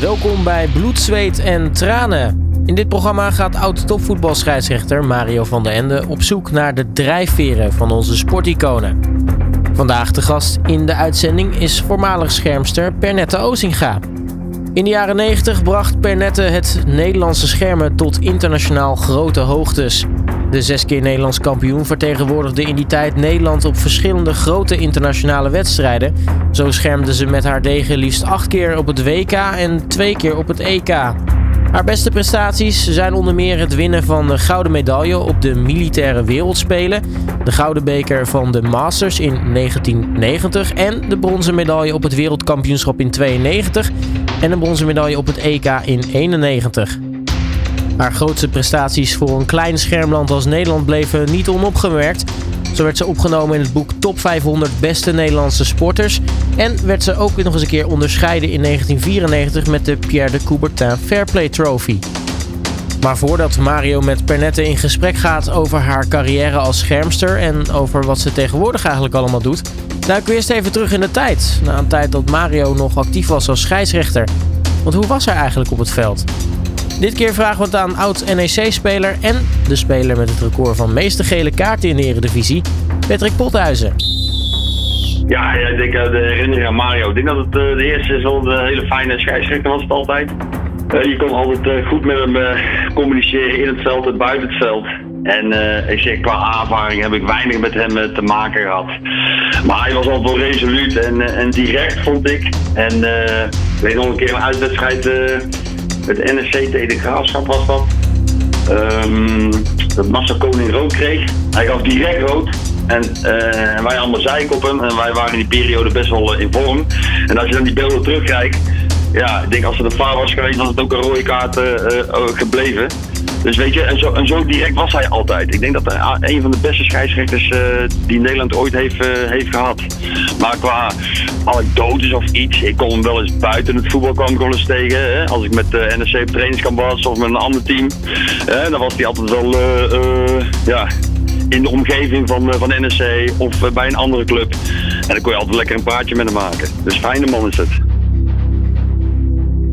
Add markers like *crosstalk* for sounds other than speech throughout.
Welkom bij Bloed, Zweet en Tranen. In dit programma gaat oud-topvoetbalscheidsrechter Mario van der Ende op zoek naar de drijfveren van onze sporticonen. Vandaag de gast in de uitzending is voormalig schermster Pernette Ozinga. In de jaren 90 bracht Pernette het Nederlandse schermen tot internationaal grote hoogtes. De zes keer Nederlands kampioen vertegenwoordigde in die tijd Nederland op verschillende grote internationale wedstrijden. Zo schermde ze met haar degen liefst acht keer op het WK en twee keer op het EK. Haar beste prestaties zijn onder meer het winnen van de gouden medaille op de militaire wereldspelen, de gouden beker van de Masters in 1990 en de bronzen medaille op het wereldkampioenschap in 92 en een bronzen medaille op het EK in 91. Haar grootste prestaties voor een klein schermland als Nederland bleven niet onopgemerkt. Zo werd ze opgenomen in het boek Top 500 Beste Nederlandse Sporters. En werd ze ook nog eens een keer onderscheiden in 1994 met de Pierre de Coubertin Fairplay Trophy. Maar voordat Mario met Pernette in gesprek gaat over haar carrière als schermster en over wat ze tegenwoordig eigenlijk allemaal doet, duiken we eerst even terug in de tijd. Na een tijd dat Mario nog actief was als scheidsrechter. Want hoe was hij eigenlijk op het veld? Dit keer vragen we het aan oud-NEC-speler en de speler met het record van meeste gele kaarten in de Eredivisie, Patrick Pothuizen. Ja, ik denk uh, de herinnering aan Mario. Ik denk dat het uh, de eerste is wel een hele fijne scheidsrechter was het altijd. Je kon altijd goed met hem communiceren in het veld en buiten het veld. En ik zeg, qua ervaring heb ik weinig met hem te maken gehad. Maar hij was altijd wel resoluut en, en direct, vond ik. En weet nog een keer een uitwedstrijd het NSC de Graafschap was dat. Um, dat Massa Koning rood kreeg. Hij gaf direct rood. En uh, wij allemaal zeik op hem. En wij waren in die periode best wel in vorm. En als je dan die beelden terugkijkt. Ja, ik denk als het een vaar was geweest, was het ook een rode kaart uh, gebleven. Dus weet je, en zo, en zo direct was hij altijd. Ik denk dat hij een van de beste scheidsrechters uh, die Nederland ooit heeft, uh, heeft gehad. Maar qua anekdotes of iets, ik kon hem wel eens buiten het voetbal kwam tegen. Hè? Als ik met de NSC op trainingskamp was of met een ander team. Hè? Dan was hij altijd wel, ja, in de omgeving van, van NSC of bij een andere club. En dan kon je altijd lekker een praatje met hem maken. Dus fijne man is het.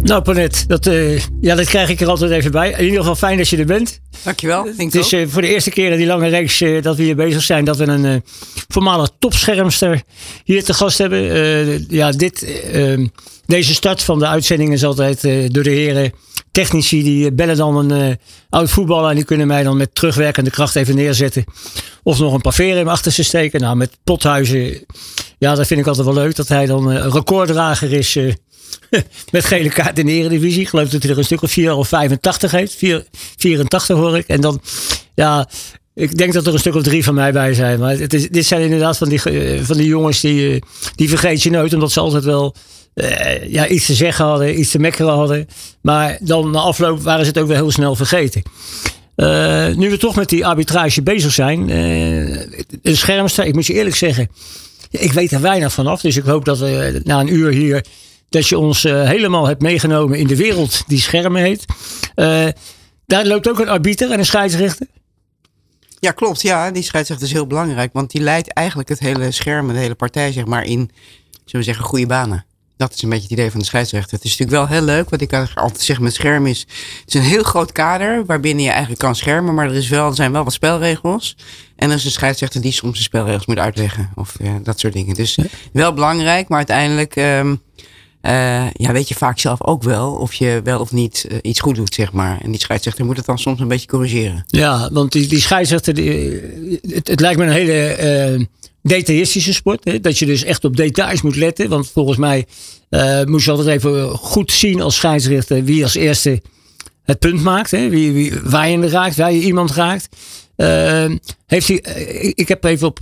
Nou, Panet, dat, uh, ja, dat krijg ik er altijd even bij. In ieder geval fijn dat je er bent. Dankjewel. Het is uh, voor de eerste keer in die lange reeks uh, dat we hier bezig zijn, dat we een voormalig topschermster hier te gast hebben. ja, dit, ehm, deze start van de uitzending is altijd door de heren technici die bellen dan een oud voetballer en die kunnen mij dan met terugwerkende kracht even neerzetten. Of nog een paar veren in achter ze steken. Nou, met Pothuizen, ja, dat vind ik altijd wel leuk dat hij dan een recorddrager is *laughs* met gele kaart in de Eredivisie. Ik geloof dat hij er een stuk of 4 of 85 heeft. 4, 84 hoor ik. En dan, ja, ik denk dat er een stuk of drie van mij bij zijn. Maar het is, dit zijn inderdaad van die, van die jongens die, eh, die vergeet je nooit. Omdat ze altijd wel uh, ja, iets te zeggen hadden, iets te mekkeren hadden. Maar dan na afloop waren ze het ook wel heel snel vergeten. Nu we toch met die arbitrage bezig zijn. Uh, een schermster, ik moet je eerlijk zeggen. Ik weet er weinig van af. Dus ik hoop dat we na een uur hier dat je ons uh, helemaal hebt meegenomen in de wereld die schermen heet. Uh, daar loopt ook een arbiter en een scheidsrechter. Ja, klopt. Ja, die scheidsrechter is heel belangrijk. Want die leidt eigenlijk het hele scherm de hele partij zeg maar, in, zullen we zeggen, goede banen. Dat is een beetje het idee van de scheidsrechter. Het is natuurlijk wel heel leuk. Wat ik altijd zeg met scherm is... Het is een heel groot kader waarbinnen je eigenlijk kan schermen. Maar er, is wel, er zijn wel wat spelregels. En er is een scheidsrechter die soms de spelregels moet uitleggen. Of uh, dat soort dingen. Dus wel belangrijk. Maar uiteindelijk... Um, uh, ja, weet je vaak zelf ook wel of je wel of niet uh, iets goed doet, zeg maar. En die scheidsrechter moet het dan soms een beetje corrigeren. Ja, want die, die scheidsrechter, die, het, het, lijkt me een hele uh, detailistische sport. Hè? Dat je dus echt op details moet letten. Want volgens mij moet je altijd even goed zien als scheidsrechter wie als eerste het punt maakt. Hè? Wie, wie, waar je hem raakt, waar je iemand raakt. Heeft hij, ik heb even op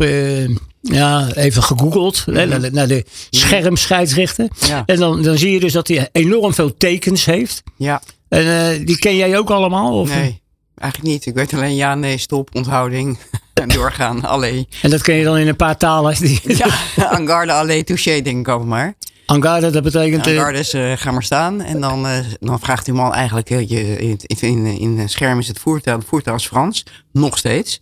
ja, even gegoogeld mm -hmm. naar, de schermscheidsrechter. Ja. En dan, dan zie je dus dat hij enorm veel tekens heeft. Ja. En uh, die ken jij ook allemaal? Of? Nee, eigenlijk niet. Ik weet alleen ja, nee, stop, onthouding *laughs* en doorgaan, allee. En dat ken je dan in een paar talen? ja, *laughs* *laughs* angarde, allee, touché, denk ik ook maar. Angarde, dat betekent... Angarde is, uh, ga maar staan. En dan, uh, dan vraagt die man eigenlijk, uh, je, in, in, in, scherm is het voertuig, het voertuig is Frans, nog steeds.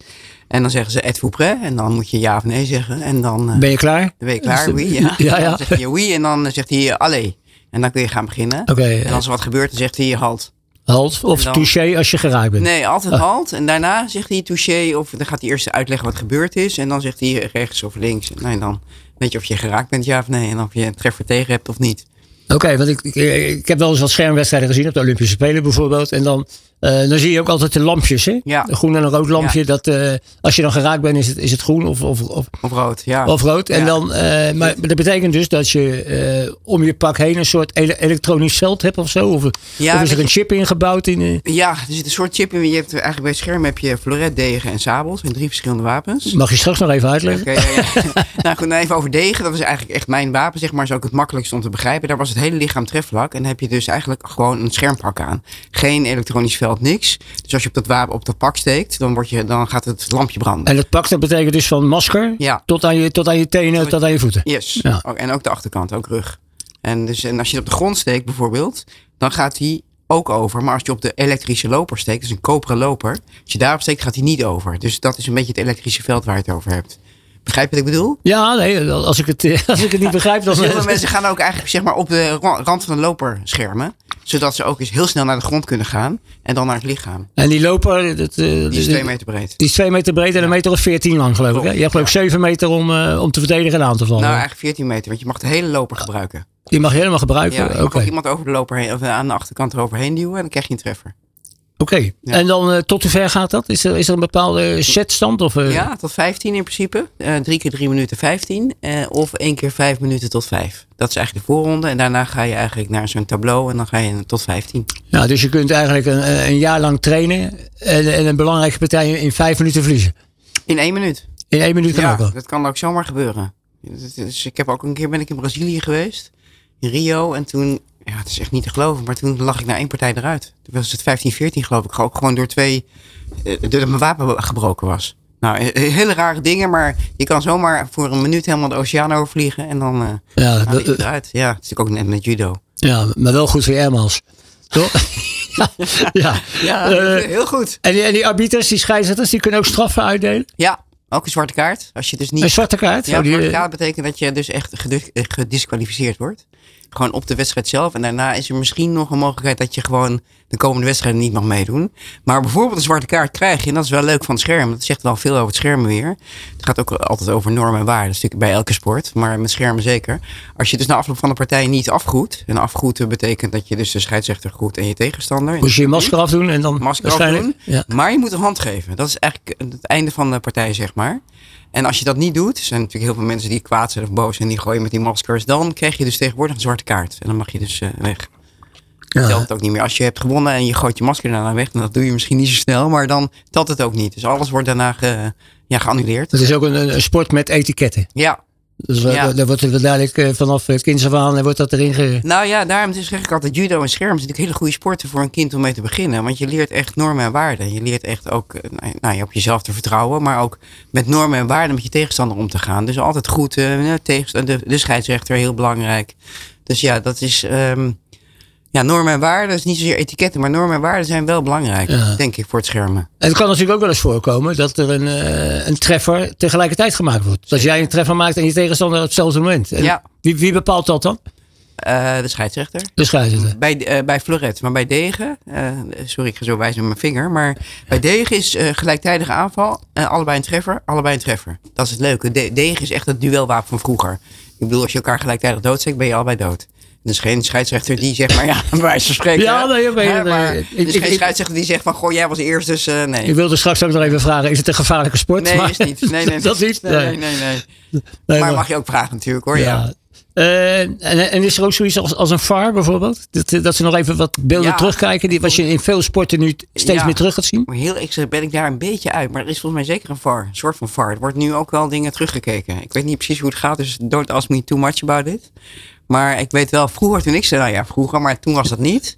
En dan zeggen ze et vous prêt? En dan moet je ja of nee zeggen. En dan ben je klaar? Dan ben je klaar, oui. Ja. *laughs* ja, ja. Dan zeg je oui en dan zegt hij allez. En dan kun je gaan beginnen. Oké, En eh, als er wat gebeurt, dan zegt hij halt. Halt of dan- touché als je geraakt bent. Nee, altijd Ah. halt. En daarna zegt hij touché. Of dan gaat hij eerst uitleggen wat gebeurd is. En dan zegt hij rechts of links. Nou, en dan weet je of je geraakt bent, ja of nee. En of je een treffer tegen hebt of niet. Oké, want ik, ik, ik heb wel eens wat schermwedstrijden gezien op de Olympische Spelen bijvoorbeeld. En dan, eh, dan zie je ook altijd de lampjes, hè? Ja. Een groen en een rood lampje. Ja. Dat, eh, als je dan geraakt bent, is het, is het groen of, of, of, Of rood, ja. of rood. En dan, eh, maar dat betekent dus dat je om je pak heen een soort ele- elektronisch veld hebt of zo. Of, of is er een chip ingebouwd in. Ja, er zit een soort chip in. Je hebt eigenlijk bij het scherm heb je floretdegen en sabels. En drie verschillende wapens. mag je straks nog even uitleggen? *laughs* Nou goed, nou even over degen. Dat is eigenlijk echt mijn wapen, zeg maar. Is ook het makkelijkst om te begrijpen. Daar was het hele lichaam trefvlak. En dan heb je dus eigenlijk gewoon een schermpak aan. Geen elektronisch veld, niks. Dus als je op dat wapen op dat pak steekt, dan, word je, dan gaat het lampje branden. En het pak, dat betekent dus van masker Ja. tot, aan je, tot aan je tenen, Tot- tot aan je voeten. Yes. Ja. En ook de achterkant, ook rug. En, dus, en als je het op de grond steekt bijvoorbeeld, dan gaat hij ook over. Maar als je op de elektrische loper steekt, dus een koperen loper. Als je daarop steekt, gaat hij niet over. Dus dat is een beetje het elektrische veld waar je het over hebt. Begrijp je wat ik bedoel? Ja, nee, als ik het, eh, als ik het niet begrijp, dan... *laughs* Heel veel mensen gaan ook eigenlijk zeg maar, op de ra- rand van de loper schermen. Zodat ze ook eens heel snel naar de grond kunnen gaan. En dan naar het lichaam. En die loper, dat, eh, Die is twee meter breed. die is twee meter breed en een meter of veertien lang, geloof ik. Hè? Je hebt geloof ik zeven meter om, eh, om te verdedigen en aan te vallen. Nou, eigenlijk 14 meter. Want je mag de hele loper gebruiken. die mag je helemaal gebruiken. Ja, je mag ook iemand over de loper heen, of eh, aan de achterkant eroverheen duwen. En dan krijg je een treffer. Oké. Ja. En dan eh, tot hoe ver gaat dat? Is er, is er een bepaalde setstand? Of, eh, Ja, tot 15 in principe. Eh, drie keer drie minuten 15. eh, of één keer vijf minuten tot vijf. Dat is eigenlijk de voorronde. En daarna ga je eigenlijk naar zo'n tableau. En dan ga je tot 15. Ja, dus je kunt eigenlijk een, een jaar lang trainen en, en een belangrijke partij in vijf minuten verliezen. In één minuut. In één minuut kan ja, ook wel. dat kan ook zomaar gebeuren. Dus ik heb ook een keer ben ik in Brazilië geweest. In Rio. En toen, ja, het is echt niet te geloven. Maar toen lag ik na één partij eruit. Toen was het 15, 14 geloof ik. Ook gewoon door twee, eh, doordat mijn wapen gebroken was. Nou, he- hele rare dingen. Maar je kan zomaar voor een minuut helemaal de oceaan overvliegen. En dan... eh, Ja, Nou, dat- je eruit. Ja, het is natuurlijk ook net met judo. ja, maar wel goed voor je. Toch? *laughs* *laughs* ja. Ja, Eh, heel goed. en, die, en die arbiters, die scheidsrechters, die kunnen ook straffen uitdelen. Ja, ook een zwarte kaart. Als je dus niet... Een zwarte kaart. ja, Zo, een zwarte kaart betekent dat je dus echt gedis- eh, gedisqualificeerd wordt. Gewoon op de wedstrijd zelf. En daarna is er misschien nog een mogelijkheid dat je gewoon de komende wedstrijden niet mag meedoen. Maar bijvoorbeeld een zwarte kaart krijg je. En dat is wel leuk van het scherm. Dat zegt wel veel over het scherm weer. Het gaat ook altijd over normen en waarden. Dat is natuurlijk bij elke sport. Maar met schermen zeker. Als je dus na afloop van de partij niet afgroet. En afgroeten betekent dat je dus de scheidsrechter groet en je tegenstander. moest je je masker afdoen en dan masker afdoen. Ja. Maar je moet een hand geven. Dat is eigenlijk het einde van de partij, zeg maar. En als je dat niet doet, er zijn natuurlijk heel veel mensen die kwaad zijn of boos zijn, die gooien met die maskers, dan krijg je dus tegenwoordig een zwarte kaart. En dan mag je dus eh, weg. Ja. Telt het ook niet meer. Als je hebt gewonnen en je gooit je masker daarna weg, dan dat doe je misschien niet zo snel, maar dan telt het ook niet. Dus alles wordt daarna ge, ja, geannuleerd. Het is ook een- een sport met etiketten. Ja, Dus eh, Ja. daar wordt er duidelijk eh, vanaf het kinds af aan eh, wordt dat erin ge... Nou ja, daarom zeg ik altijd judo en scherm zijn natuurlijk hele goede sporten voor een kind om mee te beginnen. Want je leert echt normen en waarden. Je leert echt ook eh, nou, ja, op jezelf te vertrouwen, maar ook met normen en waarden met je tegenstander om te gaan. Dus altijd goed, eh, tegenstander, de, de scheidsrechter, heel belangrijk. Dus ja, dat is, ehm, ja, normen en waarden is niet zozeer etiketten, maar normen en waarden zijn wel belangrijk, Ja. denk ik, voor het schermen. En het kan natuurlijk ook wel eens voorkomen dat er een, eh, een treffer tegelijkertijd gemaakt wordt. Dat jij een treffer maakt en je tegenstander op hetzelfde moment. En Ja. wie, wie bepaalt dat dan? Eh, de scheidsrechter. De scheidsrechter. Bij, eh, bij Floret, maar bij Degen, sorry, ik ga zo wijzen met mijn vinger, maar bij Degen is gelijktijdige aanval, en allebei een treffer, allebei een treffer. Dat is het leuke. De, Degen is echt het duelwapen van vroeger. Ik bedoel, als je elkaar gelijktijdig doodsteekt, ben je allebei dood. Er is geen scheidsrechter die zegt, maar ja, *laughs* bij wijze van spreken. Ja, nee, nee, maar er ik- geen scheidsrechter die zegt van, goh, jij was eerst, dus eh, nee. Ik wilde straks ook nog even vragen, is het een gevaarlijke sport? Nee, Maar- is niet. Nee, nee, *laughs* dat niet? Nee, nee, nee. nee. Nee, maar mag je ook vragen natuurlijk hoor, ja. ja. Eh, en, en is er ook zoiets als, als een VAR bijvoorbeeld? Dat, dat ze nog even wat beelden Ja. terugkijken, die, wat je in veel sporten nu steeds Ja. meer terug gaat zien? Maar heel ik ben ik daar een beetje uit. Maar er is volgens mij zeker een VAR. Een soort van VAR. Er wordt nu ook wel dingen teruggekeken. Ik weet niet precies hoe het gaat. Dus don't ask me too much about it. Maar ik weet wel, vroeger toen ik zei, nou ja, vroeger, maar toen was dat niet.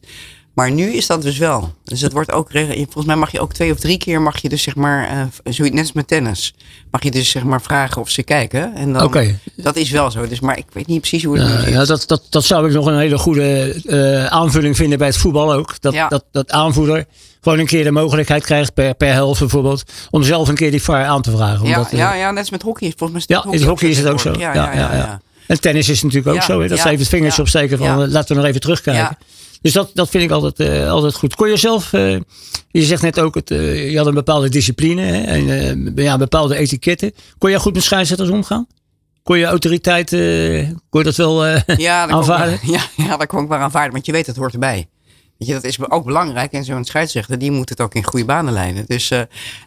Maar nu is dat dus wel. Dus het wordt ook, volgens mij mag je ook twee of drie keer, mag je dus zeg maar, eh, zoiets net als met tennis. Mag je dus zeg maar vragen of ze kijken. En dan, Oké. dat is wel zo. Dus, maar ik weet niet precies hoe het Ja, ja, dat, dat, dat zou ik nog een hele goede eh, aanvulling vinden bij het voetbal ook. Dat, Ja. dat, dat aanvoerder gewoon een keer de mogelijkheid krijgt per, per helft bijvoorbeeld. Om zelf een keer die VAR aan te vragen. Ja, Omdat, eh, ja, ja, net als met hockey. Volgens mij is Ja, in hockey is het ook zo. Ja, ja, ja. En tennis is natuurlijk ook zo. Hè? Dat ze even het vingertje opsteken van eh, laten we nog even terugkijken. Dus dat, dat vind ik altijd, eh, altijd goed. Kon je zelf, eh, je zegt net ook, het, je had een bepaalde discipline hè? en ja, bepaalde etiketten. Kon jij goed met scheidsrechters omgaan? Kon je autoriteit, kon je dat wel Ja, dat aanvaarden? Kon *laughs* ja, ja, dat kon ik wel aanvaarden. Want je weet, het hoort erbij. Je, dat is ook belangrijk. En zo'n scheidsrechter, die moet het ook in goede banen leiden. Dus eh,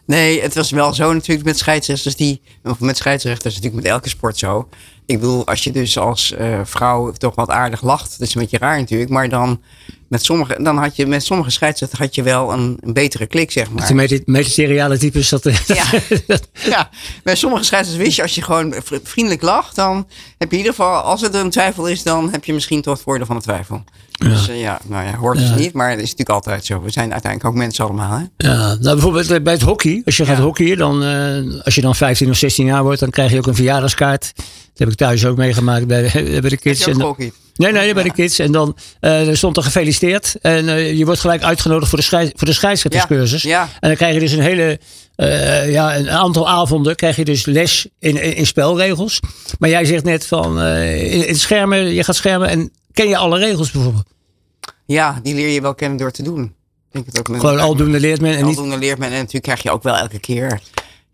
nee, het was wel zo natuurlijk met scheidsrechters die... Of met scheidsrechters natuurlijk met elke sport zo. Ik bedoel, als je dus als eh, vrouw toch wat aardig lacht. Dat is een beetje raar natuurlijk. Maar dan met sommige, dan had je met sommige scheidsrechters had je wel een, een betere klik, zeg maar. De medi- ministeriale types, dat, eh, Ja. *laughs* Ja, bij sommige scheidsrechters wist je, als je gewoon vri- vriendelijk lacht, dan heb je in ieder geval, als het een twijfel is, dan heb je misschien toch het voordeel van de twijfel. Dus eh, ja, nou ja, hoort dus Ja. niet, maar het is natuurlijk altijd zo. We zijn uiteindelijk ook mensen allemaal, hè? Ja, nou bijvoorbeeld eh, bij het hockey. Als je gaat Ja. hockeyen, dan, eh, als je dan 15 of 16 jaar wordt, dan krijg je ook een verjaardagskaart. Dat heb ik thuis ook meegemaakt bij, *laughs* bij de Heb kids. je ook En nee, nee, bij de kids. En dan stond er gefeliciteerd. En je wordt gelijk uitgenodigd voor de, scheids, voor de scheidsrechterscursus. Ja, ja. En dan krijg je dus een hele, ja, een aantal avonden krijg je dus les in, in, in spelregels. Maar jij zegt net van, in, in schermen, je gaat schermen en ken je alle regels bijvoorbeeld? Ja, die leer je wel kennen door te doen. Denk het ook met Gewoon aldoende leert men en niet Aldoende leert men. En natuurlijk krijg je ook wel elke keer...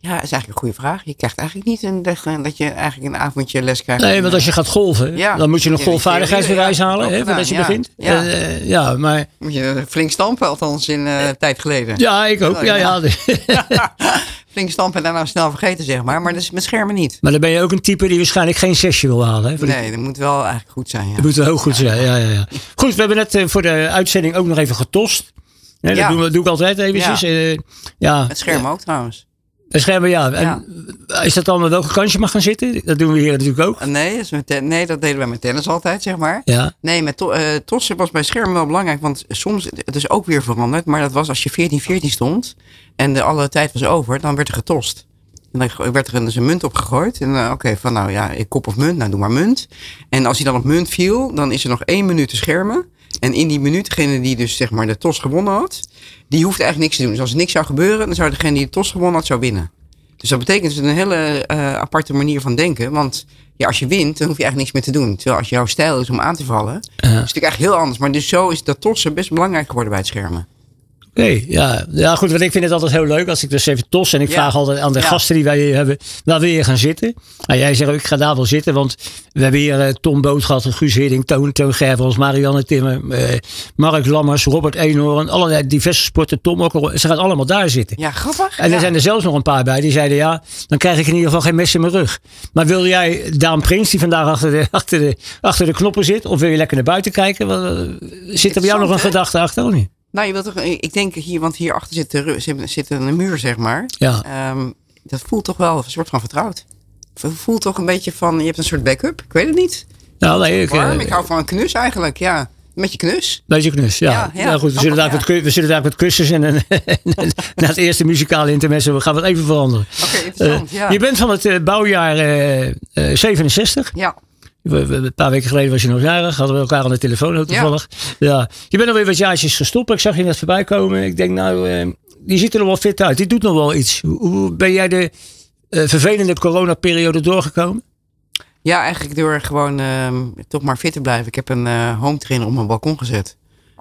Ja, dat is eigenlijk een goede vraag. Je krijgt eigenlijk niet een, dat je eigenlijk een avondje les krijgt. Nee, want als je gaat golven, Ja. dan moet je nog golfvaardigheidsbewijs ja, halen, hè, voordat je ja. begint. Ja. Eh, ja, maar Moet je flink stampen, althans in eh tijd geleden. ja, ik ook. Ja, ja. *laughs* *laughs* flink stampen en daarna snel vergeten, zeg maar. Maar dat is met schermen niet. Maar dan ben je ook een type die waarschijnlijk geen zesje wil halen. Hè? Voor Nee, dat moet wel eigenlijk goed zijn. Ja. Dat moet wel heel goed zijn. Ja, ja, ja. Goed, we hebben net eh, voor de uitzending ook nog even getost. Hè, dat Ja. doen we, doe ik altijd eventjes. Ja, ja Het scherm ook trouwens. Schermen, ja. En Is dat dan met welke kant je mag gaan zitten? Dat doen we hier natuurlijk ook. Nee, dat is met ten- nee, dat deden wij met tennis altijd, zeg maar. Ja, Nee, met to eh, tossen was bij schermen wel belangrijk. Want soms, het is ook weer veranderd. Maar dat was als je 14-14 stond en de alle tijd was over, dan werd er getost. En dan werd er dus een munt opgegooid. En eh, oké, van nou ja, ik kop of munt, nou doe maar munt. En als hij dan op munt viel, dan is er nog één minuut te schermen. En in die minuut, degene die dus zeg maar de tos gewonnen had, die hoeft eigenlijk niks te doen. Dus als er niks zou gebeuren, dan zou degene die de tos gewonnen had, zou winnen. Dus dat betekent dus een hele eh, aparte manier van denken. Want ja, als je wint, dan hoef je eigenlijk niks meer te doen. Terwijl als jouw stijl is om aan te vallen, is het natuurlijk eigenlijk heel anders. Maar dus zo is dat tossen best belangrijk geworden bij het schermen. Oké. ja. ja, goed. Want ik vind het altijd heel leuk als ik dus even tos. En ik Ja. vraag altijd aan de Ja. gasten die wij hier hebben. Waar wil je gaan zitten? Nou, jij zegt ook, ik ga daar wel zitten. Want we hebben hier eh, Tom Boot gehad. Guus Hiddink, Toon, Toon Gervels, Marianne Timmer. eh, Mark Lammers, Robert Eenhoorn. Allerlei diverse sporten. Tom ook. al- Ze gaan allemaal daar zitten. Ja, grappig. En er zijn er zelfs nog een paar bij die zeiden: ja, dan krijg ik in ieder geval geen mes in mijn rug. Maar wil jij Daan Prins, die vandaag achter de, achter de, achter de knoppen zit, of wil je lekker naar buiten kijken? Eh, Zit er bij jou nog een gedachte achter of niet? Nou, je wilt toch, ik denk hier, want hierachter zit, de, zit, een muur, zeg maar. Ja. Ehm, dat voelt toch wel een soort van vertrouwd. Voelt toch een beetje van, je hebt een soort backup. Ik weet het niet. Nou, nee, ik, Warm, eh, ik hou van een knus eigenlijk, ja. Met je knus. Beetje knus, ja. Ja, Ja, ja, goed, we zullen, daar ja. met, we daar met kussens *laughs* en, en na het eerste muzikale intermezzo gaan we het even veranderen. Oké, interessant, Eh, ja. Je bent van het eh, bouwjaar eh, eh, 67. Ja, We- we- Een paar weken geleden was je nog jarig. Hadden we elkaar aan de telefoon ook Ja. toevallig. Ja. Je bent alweer wat jaartjes gestopt. Ik zag je net voorbij komen. Ik denk nou, eh, die ziet er nog wel fit uit. Die doet nog wel iets. Hoe, hoe ben jij de eh, vervelende coronaperiode doorgekomen? ja eigenlijk door gewoon ehm, toch maar fit te blijven. Ik heb een eh, home trainer op mijn balkon gezet.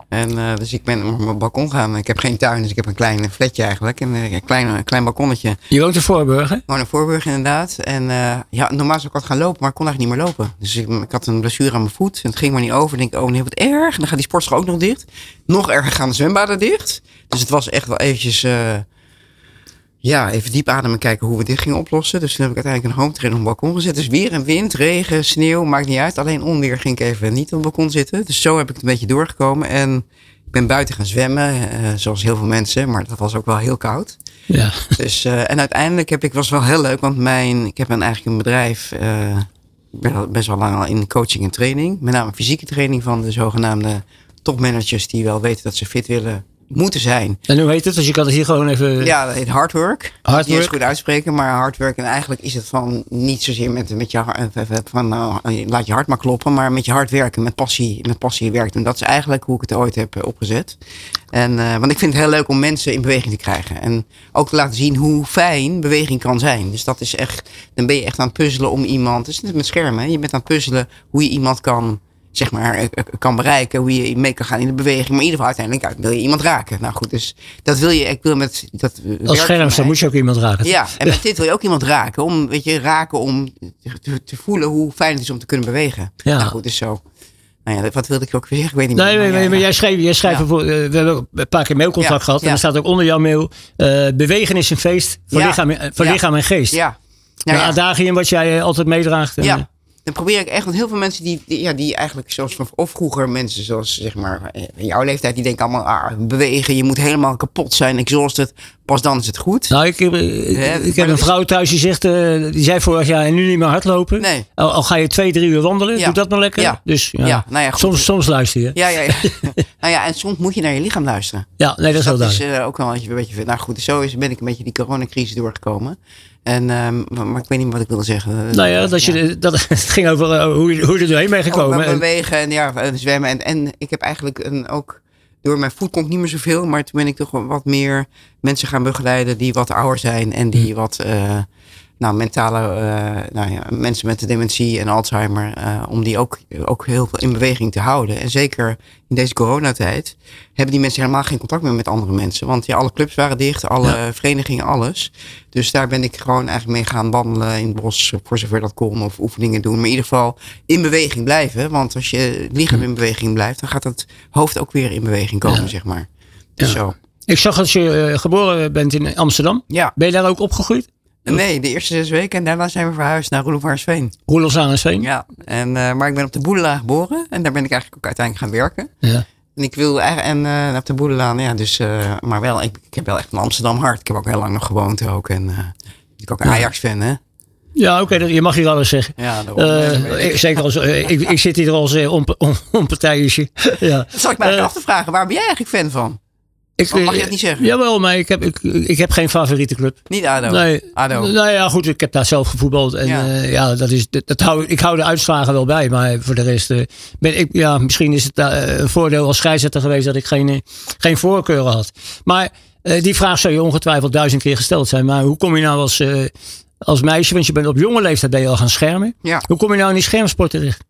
En eh, dus ik ben op mijn balkon gaan. Ik heb geen tuin, dus ik heb een klein flatje eigenlijk. Een, eh, klein, een klein balkonnetje. Je woont in Voorburg, hè? Gewoon in Voorburg inderdaad. En eh, ja, normaal zou ik wat gaan lopen, maar ik kon eigenlijk niet meer lopen. Dus ik, ik had een blessure aan mijn voet en het ging maar niet over. Ik denk, oh nee, wat erg. En dan gaat die sportschool ook nog dicht. Nog erger gaan de zwembaden dicht. Dus het was echt wel eventjes, eh, ja, even diep ademen kijken hoe we dit gingen oplossen. Dus toen heb ik uiteindelijk een home trainer op het balkon gezet. Dus weer en wind, regen, sneeuw, maakt niet uit. Alleen onweer ging ik even niet op het balkon zitten. Dus zo heb ik het een beetje doorgekomen. En ik ben buiten gaan zwemmen, eh, zoals heel veel mensen. Maar dat was ook wel heel koud. Ja. Dus, eh, en uiteindelijk heb ik, was wel heel leuk, want mijn, ik heb een, eigenlijk een bedrijf, eh, best wel lang al in coaching en training. Met name fysieke training van de zogenaamde topmanagers die wel weten dat ze fit willen moeten zijn. En hoe heet het? Dus je kan het hier gewoon even... Ja, dat heet hard work. Hard Niet work. goed uitspreken, maar hard work. En eigenlijk is het van niet zozeer met, met je hart- eh, van nou, laat je hart maar kloppen, maar met je hard werken, met passie, met passie werk doen. Dat is eigenlijk hoe ik het ooit heb eh, opgezet. En, eh, want ik vind het heel leuk om mensen in beweging te krijgen. En ook te laten zien hoe fijn beweging kan zijn. Dus dat is echt, dan ben je echt aan het puzzelen om iemand. Het is net met schermen. Je bent aan het puzzelen hoe je iemand kan zeg maar, eh, eh, kan bereiken, hoe je mee kan gaan in de beweging. Maar in ieder geval uiteindelijk wil je iemand raken. Nou goed, dus dat wil je, ik wil met dat Als schermster moet je ook iemand raken. Ja, en met dit wil je ook iemand raken. Om, weet je, raken om te, te voelen hoe fijn het is om te kunnen bewegen. Ja. Nou goed, dus zo. Nou ja, wat wilde ik ook weer zeggen? Ik weet niet Nee, meer. nee, Maar ja, jij schreef, jij Ja. ervoor, eh, we hebben ook een paar keer mailcontact gehad. En er staat ook onder jouw mail, bewegen is een feest voor, lichaam, en- voor Ja. lichaam en geest. Ja. Een Nou adagium wat jij altijd meedraagt. En, Ja. Dan probeer ik echt, want heel veel mensen die, die, ja, die eigenlijk zoals van, of vroeger mensen zoals zeg maar eh, in jouw leeftijd, die denken allemaal, ah, bewegen, je moet helemaal kapot zijn, exhausted, pas dan is het goed. Nou, ik heb, ik een is- vrouw thuis die zegt, eh, die zei vorig jaar en nu niet meer hardlopen. Nee. Al, al ga je twee, drie uur wandelen, Ja. doe dat maar lekker. Ja. Dus ja, Ja, nou goed. soms, soms luister je. Ja, ja, ja. *laughs* nou ja, en soms moet je naar je lichaam luisteren. Ja, nee, dat is wel dat is duidelijk. eh, ook wel wat je, wat je vindt. Nou goed, zo is, ben ik een beetje die coronacrisis doorgekomen. En, ehm, maar, ik weet niet wat ik wilde zeggen. nou ja, dat je, dat, *laughs* het ging over eh, hoe, je, hoe je er doorheen bent gekomen. Oh, En- bewegen en ja, en zwemmen. En, en ik heb eigenlijk een, ook door mijn voet komt niet meer zoveel, maar toen ben ik toch wat meer mensen gaan begeleiden die wat ouder zijn en Hm. die wat eh, nou, mentale eh, nou ja, mensen met de dementie en Alzheimer, eh, om die ook, ook heel veel in beweging te houden. En zeker in deze coronatijd hebben die mensen helemaal geen contact meer met andere mensen. Want ja, alle clubs waren dicht, alle verenigingen, alles. Dus daar ben ik gewoon eigenlijk mee gaan wandelen in het bos, voor zover dat kon, of oefeningen doen. Maar in ieder geval in beweging blijven. Want als je lichaam in beweging blijft, dan gaat het hoofd ook weer in beweging komen, zeg maar. Dus zo. Ik zag dat je eh, geboren bent in Amsterdam. Ja, Ben je daar ook opgegroeid? Nee, de eerste zes weken en daarna zijn we verhuisd naar Roelof Roelof Zanesveen? Ja, en, eh, maar ik ben op de Boedelaan geboren en daar ben ik eigenlijk ook uiteindelijk gaan werken. Ja. En ik wil en eh, op de Boedelaan, ja, dus, eh, maar wel, ik, ik heb wel echt een Amsterdam hart. Ik heb ook heel lang nog gewoond ook en eh, ik ook een Ajax-fan, hè. Ja, oké, je mag hier alles zeggen. Ja. Eh, ik, zeker als, eh, ik, ik zit hier als uh, on, on, onpartijisje. *laughs* ja. Zal ik mij Eh, af te vragen, waar ben jij eigenlijk fan van? Ik, Mag je eh, dat niet zeggen? Jawel, maar ik heb, ik, ik heb geen favoriete club. Niet ADO? Nee, ADO. nou ja, goed, ik heb daar zelf gevoetbald. En Ja. ja, ja dat is, dat, dat hou, ik hou de uitslagen wel bij. Maar voor de rest eh, ben ik, ja, misschien is het eh, een voordeel als scheidsrechter geweest dat ik geen, eh, geen voorkeuren had. Maar eh, die vraag zou je ongetwijfeld duizend keer gesteld zijn. Maar hoe kom je nou als, eh, als meisje, want je bent op jonge leeftijd ben je al gaan schermen. Ja. Hoe kom je nou in die schermsport terecht?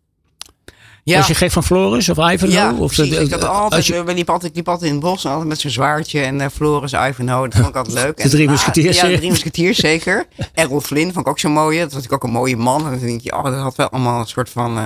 Ja. Was je gek van Floris of Ivanhoe? Ja, of precies. de- ik, had als altijd, je- we liepen altijd, liep altijd in het bos, altijd met zo'n zwaardje en uh, Floris, Ivanhoe, dat vond ik altijd *laughs* leuk. De drie En, musketiers, Ja, de drie musketiers, zeker. *laughs* Errol Flynn vond ik ook zo mooi. Dat was natuurlijk ook een mooie man. En dan denk je, oh, dat had wel allemaal een soort van, eh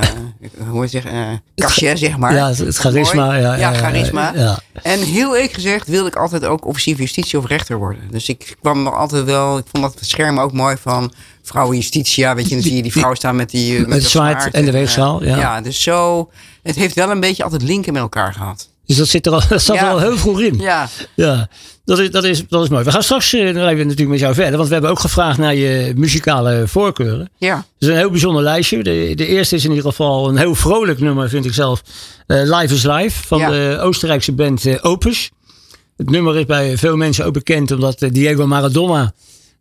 hoe zeggen, eh cachet, zeg maar. ja, het, het charisma. Ja, Ja, charisma. Ja. En heel eerlijk gezegd wilde ik altijd ook officier van justitie of rechter worden. Dus ik kwam er altijd wel, ik vond dat scherm ook mooi van vrouwen justitia. Weet je, dan zie je die vrouw staan met die... Met, het dat zwaard en de eh, weegschaal, ja. ja, dus zo, het heeft wel een beetje altijd linken met elkaar gehad. Dus dat zit er al, *laughs* dat zat Ja. er al heel vroeg in. Ja, Ja, dat is, dat is, dat is mooi. We gaan straks eh, even natuurlijk met jou verder. Want we hebben ook gevraagd naar je muzikale voorkeuren. ja. Het is een heel bijzonder lijstje. De, de eerste is in ieder geval een heel vrolijk nummer, vind ik zelf. Eh, Live is Live van Ja. de Oostenrijkse band eh, Opus. Het nummer is bij veel mensen ook bekend omdat eh, Diego Maradona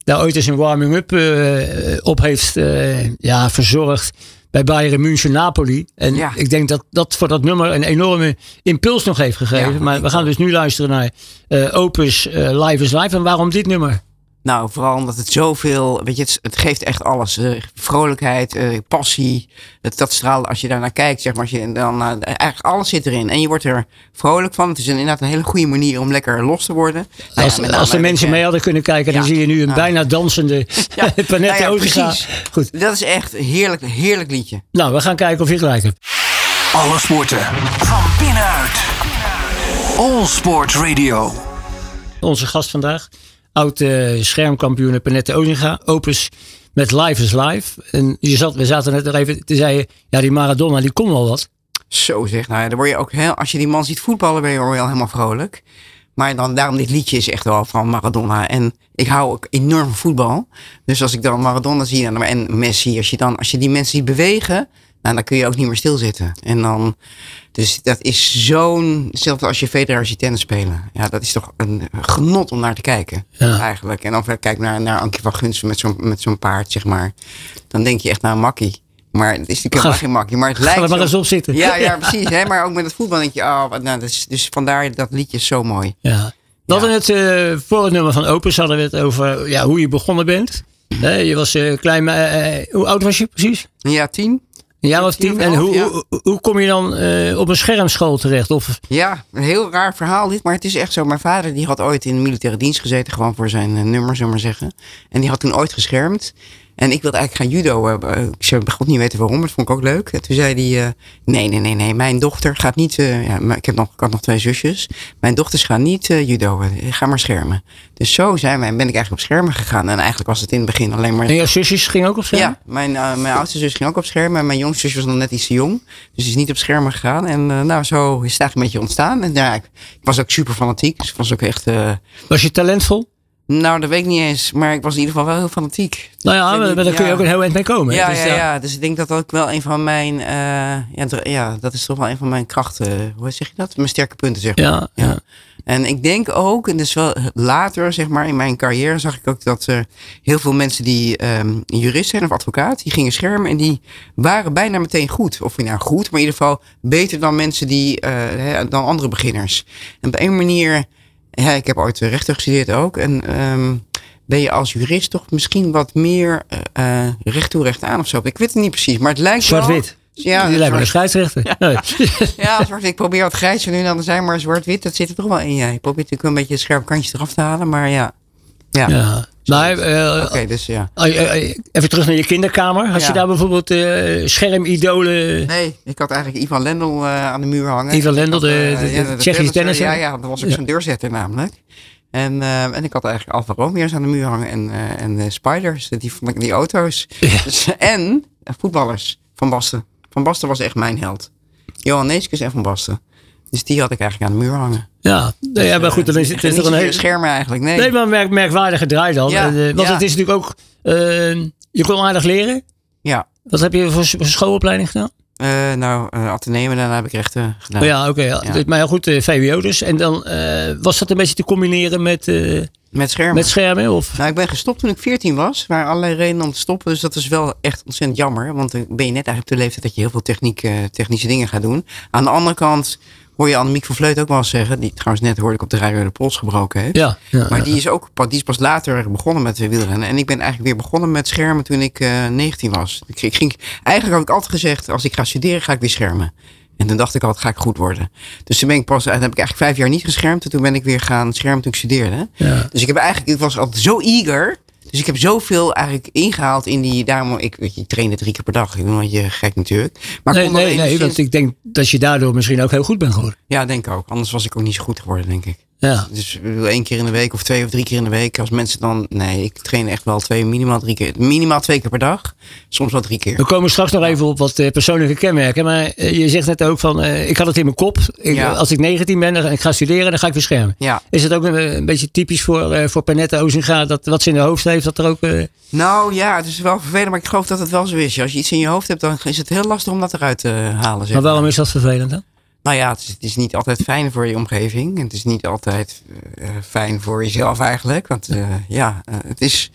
daar ooit eens een warming-up eh, op heeft eh, ja, verzorgd bij Bayern München Napoli. En Ja. ik denk dat dat voor dat nummer een enorme impuls nog heeft gegeven. Ja, maar we gaan dus nu luisteren naar eh, Opus Live is Live. En waarom dit nummer? Nou, vooral omdat het zoveel, weet je, het, het geeft echt alles. Eh, vrolijkheid, eh, passie, het, dat straalt als je daar naar kijkt, zeg maar. Als je, dan, eh, eigenlijk alles zit erin en je wordt er vrolijk van. Het is een, inderdaad een hele goede manier om lekker los te worden. Nou Als, ja, met als de mensen mee hadden kunnen kijken, dan zie je nu een bijna dansende *laughs* Ja. *laughs* Panette Nou ja. Goed, Dat is echt een heerlijk, heerlijk liedje. nou, we gaan kijken of je gelijk hebt. Alle sporten van binnenuit. All Sport Radio. Onze gast vandaag, oud eh, schermkampioen Panette Ozinga, Opus met Live is Live. En je zat, we zaten net nog even te zeggen, ja die Maradona die kon wel wat. Zo zeg, nou ja, dan word je ook heel, als je die man ziet voetballen, ben je wel helemaal vrolijk. Maar dan, daarom dit liedje is echt wel van Maradona. En ik hou ook enorm van voetbal. Dus als ik dan Maradona zie en, en Messi, als je, dan, als je die mensen ziet bewegen, Nou, dan kun je ook niet meer stilzitten. En dan, dus dat is zo'n, hetzelfde als je Federer tennis spelen. Ja, dat is toch een genot om naar te kijken, Ja. eigenlijk. En dan kijk naar, naar Ankie van Gunsen met zo'n, met zo'n paard, zeg maar. Dan denk je echt naar een makkie. Maar het is natuurlijk helemaal geen makkie. Maar het Ga lijkt er maar zo- eens op zitten. Ja, *laughs* ja, precies. Hè? Maar ook met het voetbal denk je, oh, nou, dus, dus vandaar dat liedje is zo mooi. Ja. We hadden het eh, voor het nummer van Opus hadden we het over ja, hoe je begonnen bent. Hè, je was eh, klein, eh, hoe oud was je precies? Ja, tien. Een jaar of Tien En hoe, ja. hoe, hoe kom je dan eh, op een schermschool terecht? Of, Ja, een heel raar verhaal dit, maar het is echt zo. Mijn vader die had ooit in de militaire dienst gezeten, gewoon voor zijn eh, nummer, zullen maar zeggen. En die had toen ooit geschermd. En ik wilde eigenlijk gaan judo. eh, ik zou god niet weten waarom, maar dat vond ik ook leuk. En toen zei hij, eh, nee, nee, nee, nee, mijn dochter gaat niet... eh, ja, maar ik, heb nog, ik had nog twee zusjes. Mijn dochters gaan niet eh, judo, eh, ga maar schermen. Dus zo zijn wij, ben ik eigenlijk op schermen gegaan. En eigenlijk was het in het begin alleen maar... en jouw zusjes gingen ook op scherm? Ja, mijn, eh, mijn oudste zus ging ook op schermen. En mijn jongste zus was nog net iets te jong. Dus die is niet op schermen gegaan. En eh, nou, zo is het eigenlijk een beetje ontstaan. En ja, ik, ik was ook super fanatiek. Dus ik was ook echt... eh, Was je talentvol? Nou, dat weet ik niet eens. Maar ik was in ieder geval wel heel fanatiek. Nou ja, maar, daar kun je ook een heel eind mee komen. Ja, Dus ja, ja. Dus ik denk dat dat ook wel een van mijn... eh, ja, ja, dat is toch wel een van mijn krachten. Hoe zeg je dat? Mijn sterke punten, zeg maar. Ja, ja. En ik denk ook, en dus wel later, zeg maar, in mijn carrière zag ik ook dat er heel veel mensen die ehm, jurist zijn of advocaat, die gingen schermen en die waren bijna meteen goed. Of nou goed, maar in ieder geval beter dan mensen die, eh, hè, dan andere beginners. En op een manier, ja, ik heb ooit rechter gestudeerd ook. En ehm, ben je als jurist toch misschien wat meer eh, recht toe, recht aan of zo. Ik weet het niet precies, maar het lijkt. Zwart-wit. Ja, die lijkt me een scheidsrechter. Nee. ja, zwart Ik probeer wat grijs nu dan te zijn, maar zwart-wit, dat zit er toch wel in. Ja. Je probeert natuurlijk een beetje scherpe kantjes eraf te halen, maar ja. Ja, Ja. Eh, oké, dus ja. eh, even terug naar je kinderkamer. Had je daar bijvoorbeeld schermidolen? Nee, ik had eigenlijk Ivan Lendl aan de muur hangen. Ivan Lendl, de- de- Tsjechische tennisser? Ja, ja, dat was ook zijn deurzetter namelijk. En, en ik had eigenlijk Alfa Romeo's aan de muur hangen en, eh, en Spiders, die, vond ik- die auto's. Dus, en voetballers, Van Basten. Van Basten was echt mijn held. Johan Neeskens en Van Basten. Dus die had ik eigenlijk aan de muur hangen. Ja, nee, ja, maar goed, dan is het, is een hele... schermen eigenlijk, nee. Nee, maar merk, merkwaardige draai dan. Ja, En, eh, want ja. het is natuurlijk ook... eh, je kon aardig leren. Ja, Wat heb je voor, voor schoolopleiding gedaan? Eh, nou, uh, Atheneum en daarna heb ik rechten gedaan. Oh ja, oké. ja. Ja. Maar ja, goed, eh, VWO dus. En dan eh, was dat een beetje te combineren met, eh, Met schermen. met schermen? Of? Nou, ik ben gestopt toen ik 14 was. Er waren allerlei redenen om te stoppen. Dus dat is wel echt ontzettend jammer. Want dan ben je net eigenlijk op de leeftijd dat je heel veel techniek, eh, technische dingen gaat doen. Aan de andere kant hoor je Annemiek van Vleut ook wel eens zeggen. Die trouwens net hoorde ik op de radio de pols gebroken heeft. Ja, ja, Maar ja. die is ook pas- die is pas later begonnen met wielrennen. En ik ben eigenlijk weer begonnen met schermen toen ik eh 19 was. Ik, ik ging, eigenlijk had ik altijd gezegd, als ik ga studeren, ga ik weer schermen. En toen dacht ik altijd, ga ik goed worden. Dus toen ben ik pas, dan heb ik eigenlijk vijf jaar niet geschermd. En toen ben ik weer gaan schermen toen ik studeerde. Ja. Dus ik heb eigenlijk, ik was altijd zo eager. Dus ik heb zoveel eigenlijk ingehaald in die, daarom, ik, weet je, ik trainde drie keer per dag. Ik ben beetje gek natuurlijk. Maar ik Nee, nee, nee, want ik denk dat je daardoor misschien ook heel goed bent geworden. Ja, denk ik ook. Anders was ik ook niet zo goed geworden, denk ik. Ja. Dus één keer in de week of twee of drie keer in de week. Als mensen dan. Nee, ik train echt wel twee, minimaal drie keer. Minimaal twee keer per dag. Soms wel drie keer. We komen straks nog even op wat eh, persoonlijke kenmerken. Maar eh, je zegt net ook van, eh, ik had het in mijn kop. Ik, Ja. Als ik 19 ben en ik ga studeren, dan ga ik weer schermen. Ja. Is het ook een, een beetje typisch voor, eh voor Panette Ozinga, dat wat ze in de hoofd heeft, dat er ook... Nou ja, het is wel vervelend, maar ik geloof dat het wel zo is. Als je iets in je hoofd hebt, dan is het heel lastig om dat eruit te halen. Zeg maar waarom is dat vervelend dan? Nou ja, het is, het is niet altijd fijn voor je omgeving. En het is niet altijd eh, fijn voor jezelf eigenlijk. Want eh, ja, eh, het is.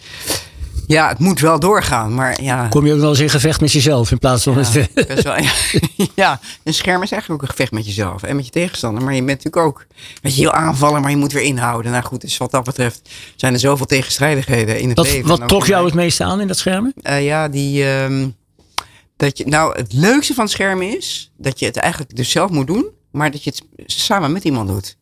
Ja, het moet wel doorgaan. Maar ja. Kom je ook wel eens in gevecht met jezelf in plaats van Ja, met... best wel, ja, *laughs* ja, een scherm is eigenlijk ook een gevecht met jezelf en met je tegenstander. Maar je bent natuurlijk ook, weet je, heel aanvallen, maar je moet weer inhouden. Nou goed, dus wat dat betreft zijn er zoveel tegenstrijdigheden in het Wat, leven. En wat trok jou het meeste aan in dat schermen? Eh, ja, die, ehm, dat je, nou, het leukste van het scherm is dat je het eigenlijk dus zelf moet doen, maar dat je het samen met iemand doet.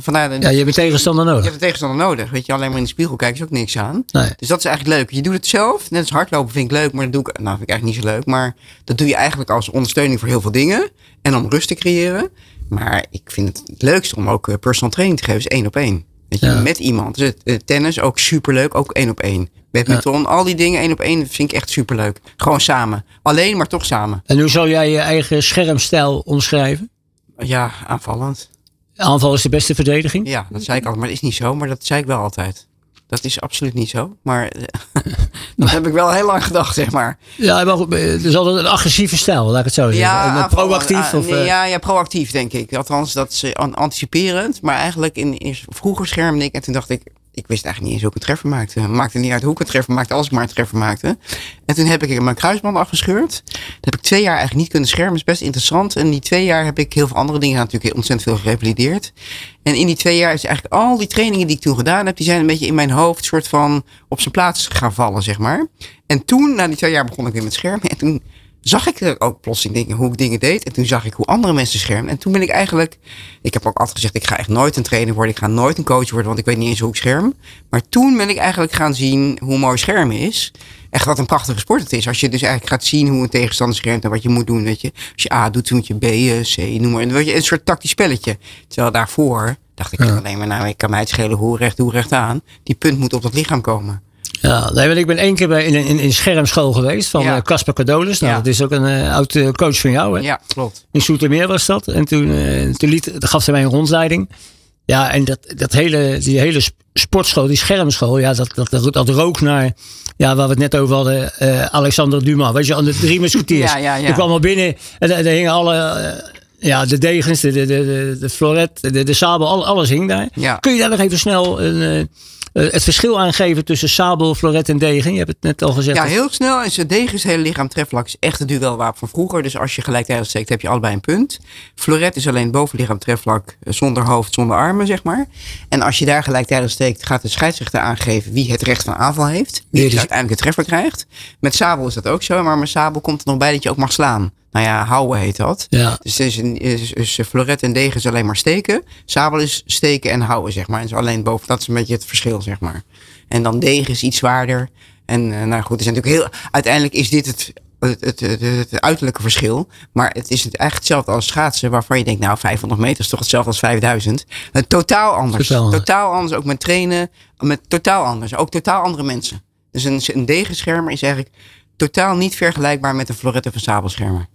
Vandaar dat Ja, je hebt een tegenstander je nodig. hebt een tegenstander nodig. Weet je, alleen maar in de spiegel kijken is ook niks aan. Nee. Dus dat is eigenlijk leuk. Je doet het zelf. Net als hardlopen vind ik leuk, maar dat doe ik, nou, vind ik eigenlijk niet zo leuk. Maar dat doe je eigenlijk als ondersteuning voor heel veel dingen. En om rust te creëren. Maar ik vind het het leukste om ook eh, personal training te geven, is één op één. Weet je, Ja. met iemand. Dus het, tennis ook superleuk, ook één op één. Badminton, al die dingen één op één vind ik echt superleuk. Gewoon samen. Alleen, maar toch samen. En hoe zou jij je eigen schermstijl omschrijven? Ja, aanvallend. Aanval is de beste verdediging. Ja, dat zei ik altijd, maar dat is niet zo. Maar dat zei ik wel altijd. Dat is absoluut niet zo. Maar *laughs* dat heb ik wel heel lang gedacht, zeg maar. Ja, maar goed, het is altijd een agressieve stijl, laat ik het zo zeggen. Ja, eh, proactief. ah, of, eh, ja, ja, proactief denk ik. Althans, dat is eh, an- anticiperend. Maar eigenlijk in, in, vroeger schermde ik en toen dacht ik, ik wist eigenlijk niet eens hoe ik een treffer maakte. Maakte niet uit hoe ik een treffer maakte, als ik maar een treffer maakte. En toen heb ik mijn kruisband afgescheurd. Dat heb ik twee jaar eigenlijk niet kunnen schermen. Dat is best interessant. En die twee jaar heb ik heel veel andere dingen natuurlijk ontzettend veel gerevalideerd. En in die twee jaar is eigenlijk al die trainingen die ik toen gedaan heb, die zijn een beetje in mijn hoofd soort van op zijn plaats gaan vallen, zeg maar. En toen, na die twee jaar, begon ik weer met schermen. En toen zag ik er ook plotseling dingen, hoe ik dingen deed. En toen zag ik hoe andere mensen schermen. En toen ben ik eigenlijk, ik heb ook altijd gezegd, ik ga echt nooit een trainer worden. Ik ga nooit een coach worden, want ik weet niet eens hoe ik scherm. Maar toen ben ik eigenlijk gaan zien hoe mooi schermen is. Echt wat een prachtige sport het is. Als je dus eigenlijk gaat zien hoe een tegenstander schermt en wat je moet doen, weet je. Als je A doet, dan moet je B, eh, C, noem maar. En je, een soort tactisch spelletje. Terwijl daarvoor dacht ik alleen maar, nou, ik kan mij het schelen hoe recht, hoe recht aan. Die punt moet op dat lichaam komen. Ja, nee, ik ben één keer bij, in, in, in schermschool geweest van Ja. eh, Casper Cadolis. Nou, Ja. dat is ook een eh, oud eh, coach van jou. Hè? Ja, klopt. In Soetermeer was dat. En toen, toen liet, gaf hij mij een rondleiding. Ja, en dat, dat hele, die hele sp- sportschool, die schermschool, ja, dat, dat, dat, dat rook naar, ja, waar we het net over hadden, Alexander Dumas. Weet je, aan de drie *laughs* musketeers. Ja, ja, ja. Ik kwam al binnen en daar hingen alle, ja, de degens, de, de, de, de, floret, de, de sabel, al- alles hing daar. Ja. Kun je daar nog even snel een, het verschil aangeven tussen sabel, floret en degen? Je hebt het net al gezegd. Ja, heel snel. En degen is hele lichaam trefvlak is echt het duelwapen van vroeger. Dus als je gelijktijdig steekt, heb je allebei een punt. Floret is alleen bovenlichaam trefvlak eh, zonder hoofd, zonder armen, zeg maar. En als je daar gelijktijdig steekt, gaat de scheidsrechter aangeven wie het recht van aanval heeft. Wie dus uiteindelijk de treffer krijgt. Met sabel is dat ook zo, maar met sabel komt er nog bij dat je ook mag slaan. Nou ja, houden heet dat. Ja. Dus, het is een, is, is floret en degen is alleen maar steken. Sabel is steken en houden, zeg maar. En is alleen boven, dat is een beetje het verschil, zeg maar. En dan degen is iets zwaarder. En eh, nou goed, er zijn natuurlijk heel. Uiteindelijk is dit het, het, het, het, het uiterlijke verschil. Maar het is het eigenlijk hetzelfde als schaatsen, waarvan je denkt, nou, 500 meter is toch hetzelfde als 5000. Uh, totaal anders. Totaal anders. Totaal anders, ook met trainen. Met totaal anders. Ook totaal andere mensen. Dus een, een degenschermer is eigenlijk totaal niet vergelijkbaar met een floret of een sabelschermer.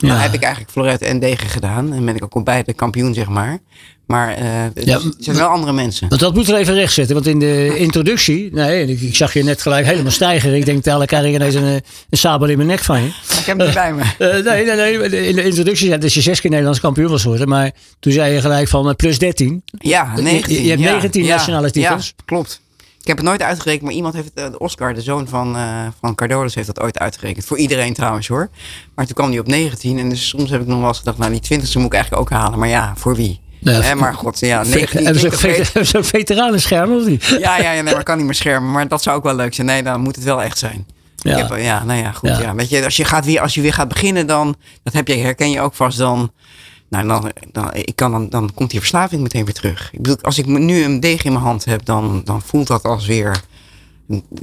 Ja. Nou heb ik eigenlijk floret en degen gedaan. En ben ik ook beide kampioen, zeg maar. Maar eh, het, Ja, het zijn wel andere mensen. Want dat moeten we even rechtzetten. Want in de introductie, nee, ik, ik zag je net gelijk helemaal stijgen. Ik denk, dadelijk krijg ik ineens een, eh, een sabel in mijn nek van je. Ik heb hem niet bij me. *laughs* Eh, nee, nee, nee. In de introductie zei dat je zes keer Nederlands kampioen was geworden. Maar toen zei je gelijk van plus 13. Ja, 19. je- je hebt ja, 19 ja, nationale titels. Ja, klopt. Ik heb het nooit uitgerekend, maar iemand heeft, het, eh, Oscar, de zoon van, eh van Cardolis, heeft dat ooit uitgerekend. Voor iedereen trouwens hoor. Maar toen kwam hij op 19 en dus soms heb ik nog wel eens gedacht, nou die 20 moet ik eigenlijk ook halen. Maar ja, voor wie? Ja, maar god, ja, 19 *laughs* Hebben ze ve- hebben ze ook veteranen of niet? Ja, ja, ja nee, maar kan niet meer schermen. Maar dat zou ook wel leuk zijn. Nee, dan moet het wel echt zijn. Ja. Heb, ja, nou ja, goed. Ja. Ja. Weet je, als je, gaat weer, als je weer gaat beginnen, dan, dat heb je, herken je ook vast dan. Nou, dan, dan, ik kan dan, dan komt die verslaving meteen weer terug. Ik bedoel, als ik nu een deeg in mijn hand heb, dan, dan voelt dat als weer.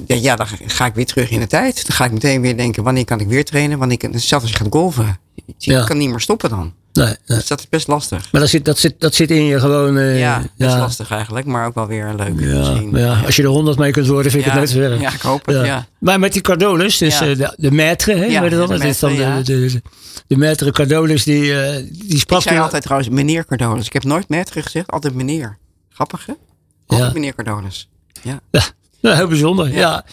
Ja, dan ga ik weer terug in de tijd. Dan ga ik meteen weer denken, wanneer kan ik weer trainen? Wanneer kan, zelfs als je gaat golven. Je Ja. kan niet meer stoppen dan. Nee, nee. Dus dat is best lastig. Maar dat zit, dat, zit, dat zit in je gewoon. ja, best ja, lastig eigenlijk, maar ook wel weer leuk. Ja, ja, als je er 100 mee kunt worden, vind ik het net zo erg. ja, ik hoop het, ja. Maar met die Cardolis, dus eh, de, de maître, hè, Ja, weet je dat? de Dat is dan de, de, de, maître Cardolis, die, eh, die sprak Ik zei altijd trouwens meneer Cardolis. Ik heb nooit maître gezegd, altijd meneer. Grappig hè? Altijd Ja. meneer Cardolis. Ja. Nou, heel bijzonder. Ja. Ja.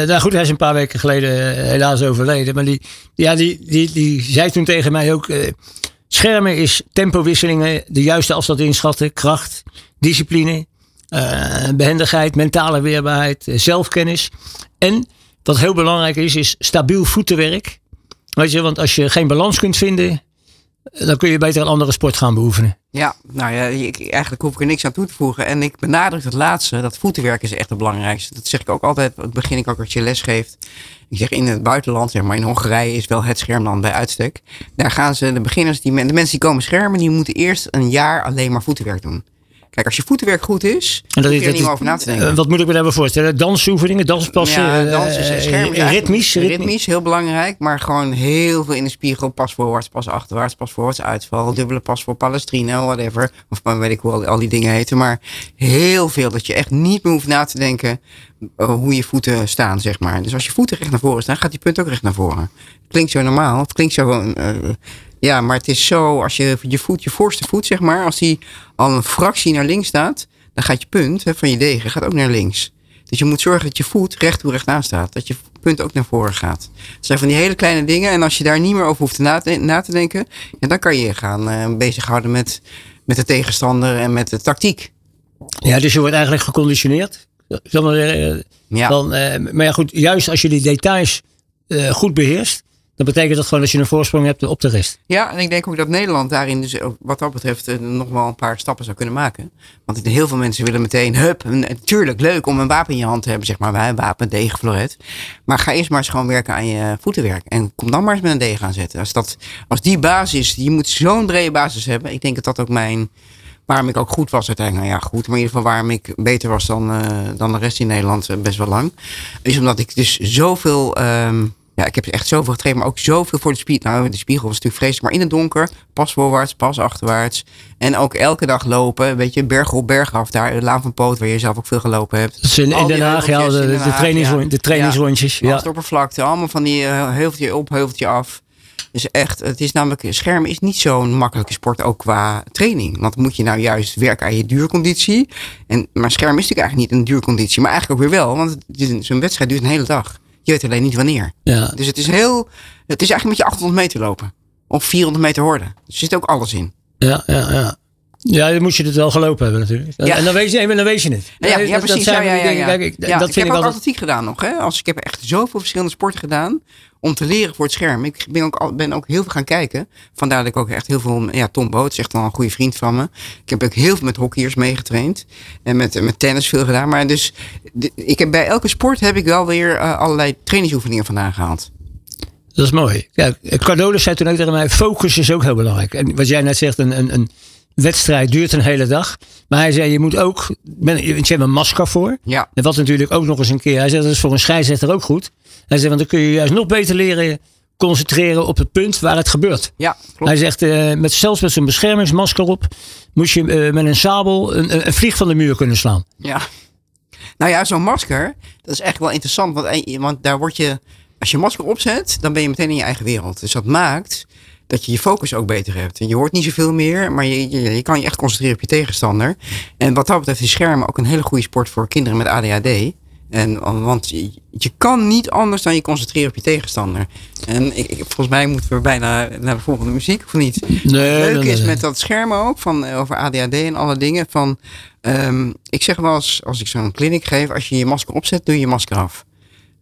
Eh, nou goed, hij is een paar weken geleden helaas overleden. Maar die, ja, die, die, die zei toen tegen mij ook... schermen is tempowisselingen, de juiste afstand inschatten, kracht, discipline, eh, behendigheid, mentale weerbaarheid, eh, zelfkennis. En wat heel belangrijk is, is stabiel voetenwerk. Weet je, want als je geen balans kunt vinden... dan kun je beter een andere sport gaan beoefenen. Ja, nou ja, ik, eigenlijk hoef ik er niks aan toe te voegen. En ik benadruk het laatste, dat voetenwerk is echt het belangrijkste. Dat zeg ik ook altijd, dat begin ik ook als je les geeft. Ik zeg in het buitenland, zeg maar in Hongarije is wel het schermland bij uitstek. Daar gaan ze, de beginners, die, de mensen die komen schermen, die moeten eerst een jaar alleen maar voetenwerk doen. Kijk, als je voetenwerk goed is, En kun je er niet meer over na te denken. eh, wat moet ik me daarbij voorstellen? Dansoefeningen, danspassen, Ja, eh, dansen, schermen. eigenlijk ritmisch, ritmisch. ritmisch, heel belangrijk. Maar gewoon heel veel in de spiegel. Pas voorwaarts, pas achterwaarts, pas voorwaarts, uitval. Dubbele pas voor Palestrino, whatever. Of weet ik hoe al, al die dingen heten. Maar heel veel. Dat je echt niet meer hoeft na te denken hoe je voeten staan, zeg maar. Dus als je voeten recht naar voren staan, gaat die punt ook recht naar voren. Klinkt zo normaal. Het klinkt zo... ja, maar het is zo, als je je voet, je voorste voet, zeg maar, als die al een fractie naar links staat, dan gaat je punt hè, van je degen gaat ook naar links. Dus je moet zorgen dat je voet recht toe recht aan staat. Dat je punt ook naar voren gaat. Dat zijn van die hele kleine dingen. En als je daar niet meer over hoeft na, te, na te denken. Ja, dan kan je je gaan uh, bezighouden met, met de tegenstander en met de tactiek. Ja, dus je wordt eigenlijk geconditioneerd. Uh, Ja. Dan, eh, maar ja, goed, juist als je die details eh, goed beheerst, dan betekent dat gewoon dat je een voorsprong hebt op de rest. Ja, en ik denk ook dat Nederland daarin dus wat dat betreft eh, nog wel een paar stappen zou kunnen maken. Want heel veel mensen willen meteen, hup, natuurlijk leuk om een wapen in je hand te hebben, zeg maar, wij een wapen, degen, floret. Maar ga eerst maar eens gewoon werken aan je voetenwerk. En kom dan maar eens met een degen aanzetten. Als, dat, als die basis, je moet zo'n brede basis hebben. Ik denk dat dat ook mijn, waarom ik ook goed was uiteindelijk. Nou ja, goed, maar in ieder geval waarom ik beter was dan, uh, dan de rest in Nederland uh, best wel lang. Is omdat ik dus zoveel... Um, ja, ik heb echt zoveel getraind, maar ook zoveel voor de spiegel. Nou, de spiegel was natuurlijk vreselijk, maar in het donker, pas voorwaarts, pas achterwaarts. En ook elke dag lopen, weet je, berg op, berg af, daar, de Laan van Poot, waar je zelf ook veel gelopen hebt. Dus in, in Den Haag, ja, de, de, trainingsrond, ja. de trainingsrondjes. Ja, ja. oppervlakte, allemaal van die uh, heuveltje op, heuveltje af. Dus echt, het is namelijk, schermen is niet zo'n makkelijke sport ook qua training. Want moet je nou juist werken aan je duurconditie. En, maar schermen is natuurlijk eigenlijk niet een duurconditie, maar eigenlijk ook weer wel. Want zo'n wedstrijd duurt een hele dag. Je weet alleen niet wanneer. Ja. Dus het is heel. Het is eigenlijk met je 800 meter lopen. Of 400 meter horden. Er zit ook alles in. Ja, ja, ja. Ja, dan moet je het wel gelopen hebben natuurlijk. Ja. En dan weet je, dan weet je het. Ja, ja, ja precies. Dat ja, ja, ja, ja. Ik, dat ik vind heb ik ook altijd... atletiek gedaan nog. Hè? Als, ik heb echt zoveel verschillende sporten gedaan om te leren voor het scherm. Ik ben ook, ben ook heel veel gaan kijken. Vandaar dat ik ook echt heel veel... Ja, Tom Boot is echt wel een goede vriend van me. Ik heb ook heel veel met hockeyers meegetraind. En met, met tennis veel gedaan. Maar dus, ik heb, bij elke sport heb ik wel weer uh, allerlei trainingsoefeningen vandaan gehaald. Dat is mooi. Ja, Cardolis zei toen ook tegen mij, focus is ook heel belangrijk. En wat jij net zegt, een, een, een wedstrijd duurt een hele dag. Maar hij zei, je moet ook, je hebt een masker voor. Ja. En wat natuurlijk ook nog eens een keer, hij zei, dat is voor een scheidsrechter ook goed. Hij zei, want dan kun je juist nog beter leren concentreren op het punt waar het gebeurt. Ja, klopt. Hij zegt, uh, met, zelfs met zijn beschermingsmasker op, moest je uh, met een sabel een, een vlieg van de muur kunnen slaan. Ja. Nou ja, zo'n masker, dat is echt wel interessant. Want, want daar word je, als je masker opzet, dan ben je meteen in je eigen wereld. Dus dat maakt dat je je focus ook beter hebt. En je hoort niet zoveel meer, maar je, je, je, kan je echt concentreren op je tegenstander. En wat dat betreft is schermen ook een hele goede sport voor kinderen met ADHD. En, want je, je kan niet anders dan je concentreren op je tegenstander. En ik, volgens mij moeten we bijna naar de volgende muziek, of niet? Nee, Leuk nee, nee, is met dat schermen ook, van, over ADHD en alle dingen. Van, um, ik zeg wel eens, als ik zo'n kliniek geef, als je je masker opzet, doe je je masker af.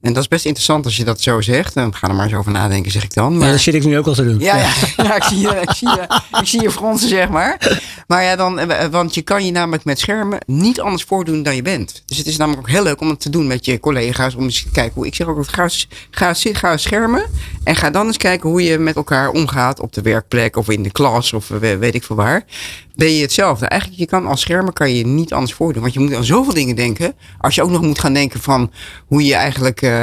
En dat is best interessant als je dat zo zegt. Dan ga er maar eens over nadenken, zeg ik dan. Maar... Ja, dat zit ik nu ook al te doen. Ja, ja. *laughs* ja ik, zie je, ik, zie je, ik zie je fronsen, zeg maar. Maar ja, dan, want je kan je namelijk met schermen niet anders voordoen dan je bent. Dus het is namelijk ook heel leuk om het te doen met je collega's. Om eens te kijken hoe. Ik zeg ook, ga, ga, ga, ga schermen. En ga dan eens kijken hoe je met elkaar omgaat op de werkplek of in de klas of weet ik veel waar. Ben je hetzelfde? Eigenlijk, je kan als schermen kan je niet anders voordoen. Want je moet aan zoveel dingen denken. Als je ook nog moet gaan denken van hoe je eigenlijk uh,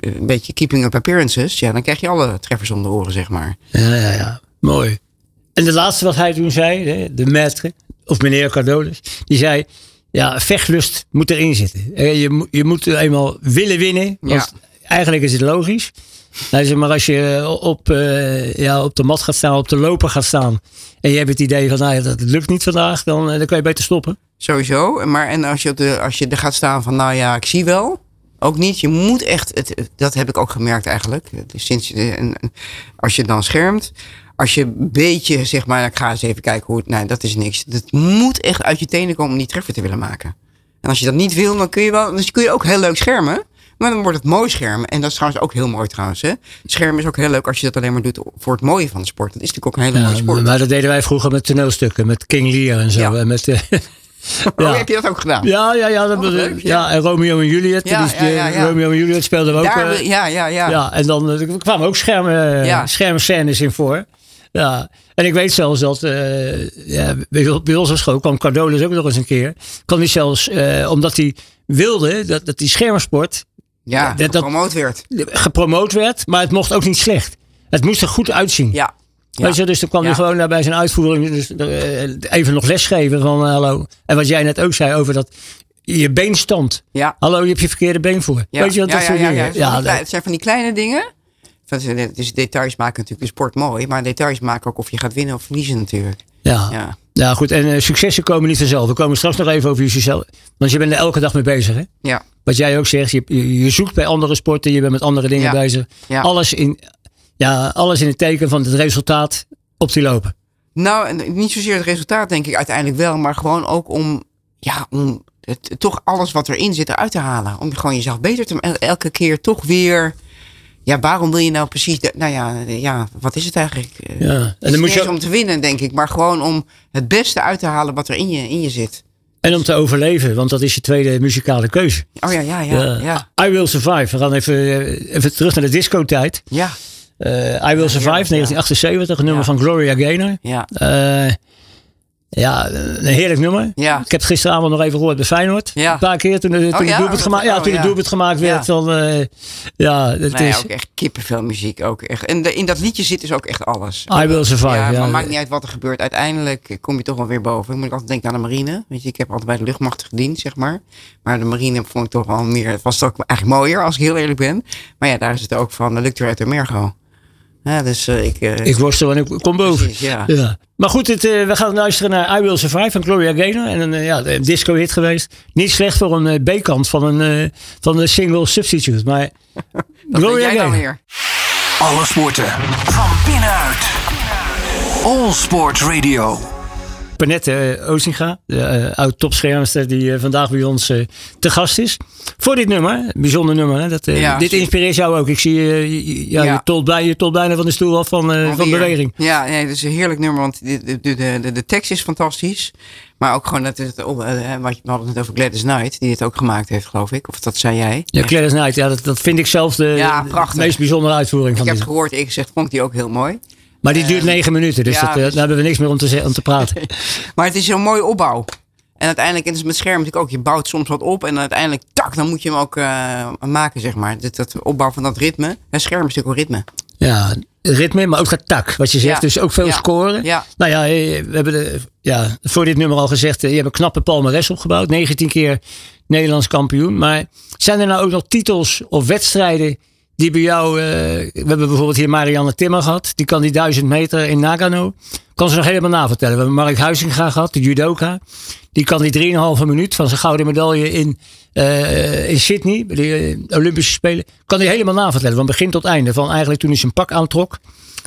een beetje keeping up appearances. Ja, dan krijg je alle treffers om de oren, zeg maar. Ja, ja, ja. Mooi. En de laatste wat hij toen zei, de maître, of meneer Cardolis, die zei, ja, vechtlust moet erin zitten. Je, je moet eenmaal willen winnen, want ja. eigenlijk is het logisch. Hij zei, maar als je op, uh, ja, op de mat gaat staan, op de loper gaat staan, en je hebt het idee van, nou ja, dat lukt niet vandaag, dan, dan kan je beter stoppen. Sowieso, maar en als je, op de, als je er gaat staan van, nou ja, ik zie wel, ook niet. Je moet echt, het, dat heb ik ook gemerkt eigenlijk. Sinds, en, als je dan schermt, als je een beetje, zeg maar, ik ga eens even kijken hoe het, nee, dat is niks. Het moet echt uit je tenen komen om die treffer te willen maken. En als je dat niet wil, dan kun je wel, dus kun je ook heel leuk schermen. Maar dan wordt het mooi schermen. En dat is trouwens ook heel mooi trouwens. Hè? Schermen is ook heel leuk als je dat alleen maar doet voor het mooie van de sport. Dat is natuurlijk ook een hele ja, mooie sport. Maar dat deden wij vroeger met toneelstukken. Met King Lear en zo. Ja. En met, uh, *laughs* ja. Heb je dat ook gedaan? Ja, ja, ja. Dat, oh, leuk, ja. ja. en Romeo en Juliet. Ja, ja, Romeo en Juliet speelden ook. Daar, uh, ja, ja, ja. ja, en dan uh, kwamen ook schermen, ja. schermscènes in voor. Ja, en ik weet zelfs dat uh, ja, bij, bij ons op school kwam Cardolis ook nog eens een keer. Kwam hij zelfs, uh, omdat hij wilde dat, dat die schermsport ja, dat, gepromoot werd. Gepromoot werd, maar het mocht ook niet slecht. Het moest er goed uitzien. Ja. Ja. Weet je, dus dan kwam ja. hij gewoon daar bij zijn uitvoering dus, uh, even nog lesgeven van uh, hallo. En wat jij net ook zei over dat je beenstand. Ja. Hallo, je hebt je verkeerde been voor. Weet je, dat ja, soort ja, dingen. Het zijn van die kleine dingen. Dus details maken natuurlijk de sport mooi. Maar details maken ook of je gaat winnen of verliezen natuurlijk. Ja. ja. Ja, goed. En uh, successen komen niet vanzelf. We komen straks nog even over jezelf. Want je bent er elke dag mee bezig, hè? Ja. Wat jij ook zegt, je, je zoekt bij andere sporten, je bent met andere dingen Ja. bezig. Ja. Alles, in, ja, alles in het teken van het resultaat op die lopen. Nou, niet zozeer het resultaat, denk ik uiteindelijk wel, maar gewoon ook om, ja, om het, toch alles wat erin zit eruit te halen. Om gewoon jezelf beter te maken. Elke keer toch weer. Ja, waarom wil je nou precies. De, nou ja, ja, wat is het eigenlijk? Eh, Ja. En dan moet je om te winnen, denk ik, maar gewoon om het beste uit te halen wat er in je, in je zit. En om te overleven, want dat is je tweede muzikale keuze. Oh ja, ja, ja. Ja, I Will Survive. We gaan even, eh, even terug naar de discotijd. ja, Eh I Will Survive, heerlijk, ja. 1978, een nummer van Gloria Gaynor. ja. Eh, ja, een heerlijk nummer. Ja. Ik heb het gisteravond nog even gehoord bij Feyenoord. Ja. Een paar keer toen, de- toen Oh, het ja? doelpunt Oh, gemaakt, ja, oh, toen doelpunt gemaakt werd. Ja. Dan, eh, ja, het Nee, is ook echt kippenvel muziek. Ook echt. En de- in dat liedje zit dus ook echt alles. I Will Survive. Ja, maar maakt niet uit wat er gebeurt. Uiteindelijk kom je toch wel weer boven. Ik moet altijd denken aan de marine. Weet je, ik heb altijd bij de luchtmacht gediend, zeg maar. Maar de marine vond ik toch wel meer... Het was toch eigenlijk mooier, als ik heel eerlijk ben. Maar ja, daar is het ook van, lukt er uit de mergo. Ja, dus eh, ik... eh, Ik worstel en ik kom boven. Precies, ja. Ja. Maar goed, het, eh, we gaan luisteren naar I Will Survive van Gloria Gaynor. En een, ja, een disco hit geweest. Niet slecht voor een B-kant van een, eh, van een single substitute. Maar *laughs* Gloria jij dan Gaynor. weer. Alle sporten van binnenuit. All Sport Radio. Eh, Ozinga, de eh, oud topschermster die eh, vandaag bij ons eh, te gast is. Voor dit nummer, bijzonder nummer. Hè? Dat, Ja, dit inspireert jou ook. Ik zie ja, Ja. je, tolt bij, je tolt bijna van de stoel af van, van beweging. Ja, nee, dat is een heerlijk nummer, want de, de, de, de, tekst is fantastisch. Maar ook gewoon dat het, oh, wat je- we hadden het over Gladys Knight, die dit ook gemaakt heeft, geloof ik. Of dat zei jij. Ja, Gladys Knight, ja, dat, dat vind ik zelf de, Ja, de prachtig. meest bijzondere uitvoering Ik van heb dit. het gehoord, ik gezegd, vond ik die ook heel mooi. Maar die duurt negen minuten, dus ja, dat, eh, daar hebben we niks meer om te, om te praten. *laughs* Maar het is zo'n mooie opbouw. En uiteindelijk, en het is met scherm natuurlijk ook, je bouwt soms wat op en uiteindelijk, tak, dan moet je hem ook eh, maken, zeg maar. Dat, dat opbouw van dat ritme. Een scherm is natuurlijk ook ritme. Ja, ritme, maar ook het tak, wat je zegt. Ja. Dus ook veel Ja. scoren. Ja. Nou ja, eh, we hebben de, ja, voor dit nummer al gezegd, eh, je hebt een knappe palmares opgebouwd. 19 keer Nederlands kampioen. Maar zijn er nou ook nog titels of wedstrijden die bij jou... eh, we hebben bijvoorbeeld hier Marianne Timmer gehad. Die kan die 1000 meter in Nagano. Kan ze nog helemaal navertellen. We hebben Mark Huizinga gehad, de judoka. Die kan die 3,5 minuut van zijn gouden medaille in, eh, in Sydney, bij de eh, Olympische Spelen, kan hij helemaal navertellen. Van begin tot einde. Van eigenlijk toen hij zijn pak aantrok.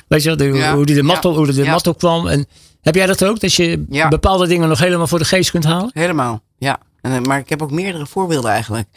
Weet je, de, Ja, hoe hij de mat, ja, hoe de ja. mat op kwam. En heb jij dat ook? Dat je bepaalde dingen nog helemaal voor de geest kunt halen? Helemaal, ja. Eh, maar ik heb ook meerdere voorbeelden eigenlijk.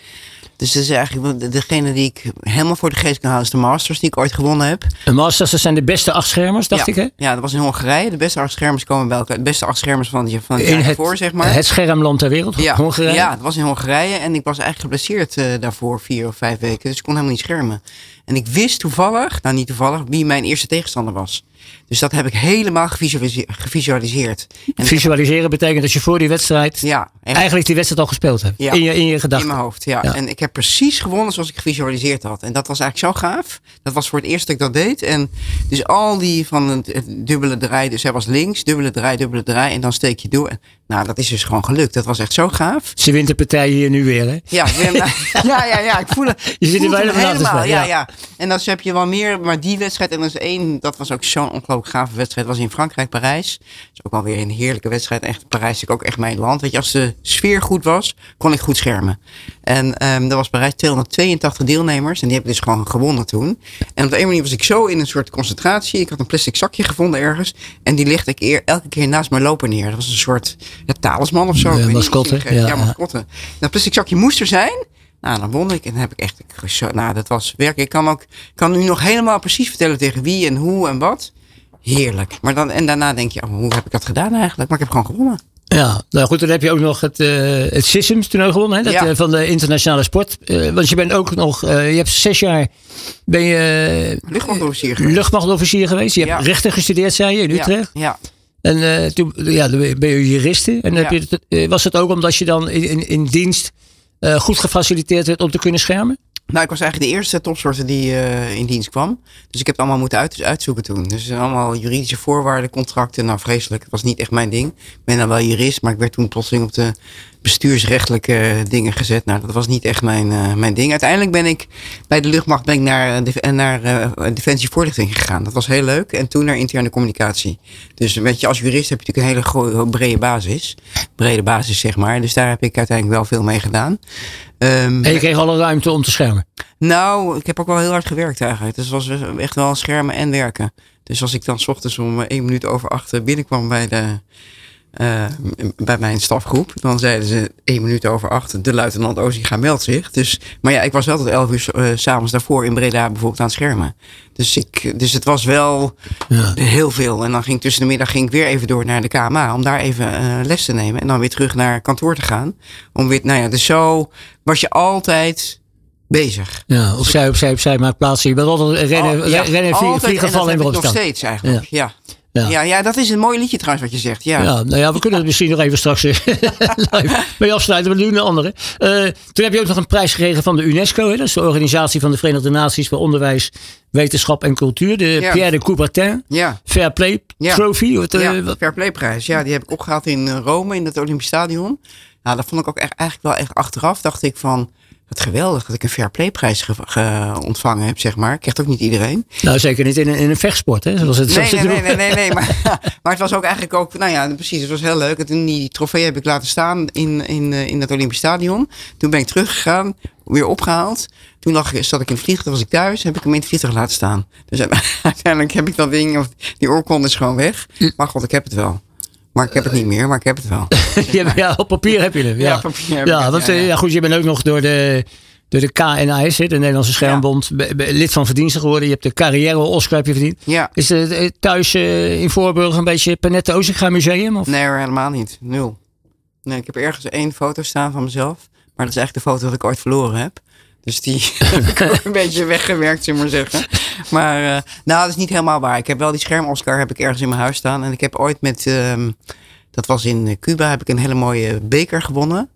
Dus dat is eigenlijk degene die ik helemaal voor de geest kan halen, is de Masters die ik ooit gewonnen heb. De Masters, dat zijn de beste acht schermers, dacht ja. ik hè? Ja, dat was in Hongarije. De beste acht schermers komen bij elkaar. De beste acht schermers van, die, van het jaar voor, zeg maar. het schermland ter wereld, ja, Hongarije. ja, het was in Hongarije. En ik was eigenlijk geblesseerd eh, daarvoor vier of vijf weken. Dus ik kon helemaal niet schermen. En ik wist toevallig, nou niet toevallig, wie mijn eerste tegenstander was. Dus dat heb ik helemaal gevisualise- gevisualiseerd. En Visualiseren betekent dat je voor die wedstrijd ja, eigenlijk die wedstrijd al gespeeld hebt. Ja. In je, in je in gedachten. mijn hoofd. Ja. Ja. En ik heb precies gewonnen zoals ik gevisualiseerd had. En dat was eigenlijk zo gaaf. Dat was voor het eerst dat ik dat deed. En dus al die van het, het dubbele draai. Dus hij was links, dubbele draai, dubbele draai. En dan steek je door. Nou, dat is dus gewoon gelukt. Dat was echt zo gaaf. Ze wint de partij hier nu weer hè? Ja, ben, *laughs* ja, ja, ja, ik voel het. Je zit er te helemaal. ja. ja. En dan heb je wel meer, maar die wedstrijd en dat is één, dat was ook zo'n ongelooflijk gave wedstrijd. was in Frankrijk, Parijs. Dat is ook wel weer een heerlijke wedstrijd. Echt, Parijs is ook echt mijn land. Weet je, als de sfeer goed was, kon ik goed schermen. En ehm dat was Parijs 282 deelnemers en die hebben dus gewoon gewonnen toen. En op de een manier was ik zo in een soort concentratie. Ik had een plastic zakje gevonden ergens en die legde ik eer, elke keer naast mijn loper neer. Dat was een soort ja, talisman of zo. Ja, Ik mascotte, ja, Ja, mascotte. Dat plastic zakje moest er zijn. Nou, dan won ik en dan heb ik echt, ik nou, dat was werk. Ik kan ook, kan nu nog helemaal precies vertellen tegen wie en hoe en wat. Heerlijk. Maar dan, en daarna denk je, oh, hoe heb ik dat gedaan eigenlijk? Maar ik heb gewoon gewonnen. Ja, nou goed, dan heb je ook nog het, eh het Systems toernooi gewonnen, hè? Dat, Ja. eh, van de internationale sport. Eh, want je bent ook nog, je hebt zes jaar, ben je Luchtmachtofficier geweest. luchtmachtofficier geweest. Je hebt rechten gestudeerd, zei je, in Utrecht. Ja, ja. En toen ja, ben je juriste. En heb je, was het ook omdat je dan in, in, in dienst goed gefaciliteerd werd om te kunnen schermen? Nou, ik was eigenlijk de eerste topsoorter die uh, in dienst kwam. Dus ik heb het allemaal moeten uit, uitzoeken toen. Dus allemaal juridische voorwaarden, contracten. Nou, vreselijk. Het was niet echt mijn ding. Ik ben dan wel jurist, maar ik werd toen plotseling op de bestuursrechtelijke dingen gezet. Nou, dat was niet echt mijn, uh, mijn ding. Uiteindelijk ben ik bij de luchtmacht ben ik naar, uh, naar uh, Defensie Voorlichting gegaan. Dat was heel leuk. En toen naar interne communicatie. Dus weet je, als jurist heb je natuurlijk een hele brede basis. Brede basis, zeg maar. Dus daar heb ik uiteindelijk wel veel mee gedaan. Um, en je kreeg alle ruimte om te schermen? Nou, ik heb ook wel heel hard gewerkt eigenlijk. Dus het was echt wel schermen en werken. Dus als ik dan s ochtends om één minuut over acht binnenkwam bij de uh, bij mijn stafgroep. Dan zeiden ze één minuut over acht, de luitenant Ozinga meldt zich. Dus, maar ja, ik was wel tot elf uur uh, s'avonds daarvoor in Breda bijvoorbeeld aan het schermen. Dus, ik, dus het was wel ja. heel veel. En dan ging tussen de middag ging ik weer even door naar de KMA om daar even uh, les te nemen. En dan weer terug naar kantoor te gaan. Om weer, nou ja, dus zo was je altijd bezig. Ja, opzij, opzij, opzij, maar plaatsen. Je bent altijd rennen, oh, ja, rennen vliegen, vallen en weer nog steeds eigenlijk, ja. ja. Ja. ja. Ja, dat is een mooi liedje trouwens wat je zegt. Ja, ja nou ja, we kunnen het misschien nog even straks *laughs* mee afsluiten. We doen een andere. Uh, toen heb je ook nog een prijs gekregen van de UNESCO. Hè? Dat is de organisatie van de Verenigde Naties voor onderwijs, wetenschap en cultuur. De Pierre de Coubertin ja. Fair Play Trophy. Wat, uh, ja, Fair Play prijs. Ja, die heb ik opgehaald in eh, Rome in het Olympisch Stadion. Nou, dat vond ik ook echt, eigenlijk wel echt achteraf. Dacht ik van wat geweldig dat ik een fair play prijs ontvangen heb, zeg maar. Krijgt ook niet iedereen. Nou, zeker niet in een, in een vechtsport, hè? Zoals het, nee, nee, nee, nee, nee, nee, maar, *laughs* *laughs* maar het was ook eigenlijk ook, nou ja, precies, het was heel leuk. En die trofee heb ik laten staan in, in, eh, in het Olympisch Stadion. Toen ben ik teruggegaan, weer opgehaald. Toen lag, zat ik in het vliegtuig, was ik thuis, heb ik hem in het vliegtuig laten staan. Dus *laughs* uiteindelijk heb ik dat ding, die oorkonde is gewoon weg. Maar god, ik heb het wel. Maar ik heb het niet meer, maar ik heb het wel. *laughs* ja, op papier heb je hem. Ja, ja papier ja, want, ja, goed, je bent ook nog door de, door de KNIS, de Nederlandse Schermbond, lid van verdiensten geworden. Je hebt de carrière Oscar heb je verdiend. Ja. Is het thuis uh, in Voorburg een beetje Panette Ozinga Museum? Of? Nee, helemaal niet. Nul. Nee, ik heb ergens één foto staan van mezelf. Maar dat is eigenlijk de foto dat ik ooit verloren heb. Dus die *laughs* heb ik *laughs* ook een beetje weggewerkt, zullen maar zeggen. Maar uh, nou, dat is niet helemaal waar. Ik heb wel die scherm-Oscar heb ik ergens in mijn huis staan. En ik heb ooit met, uh, dat was in Cuba, heb ik een hele mooie beker gewonnen.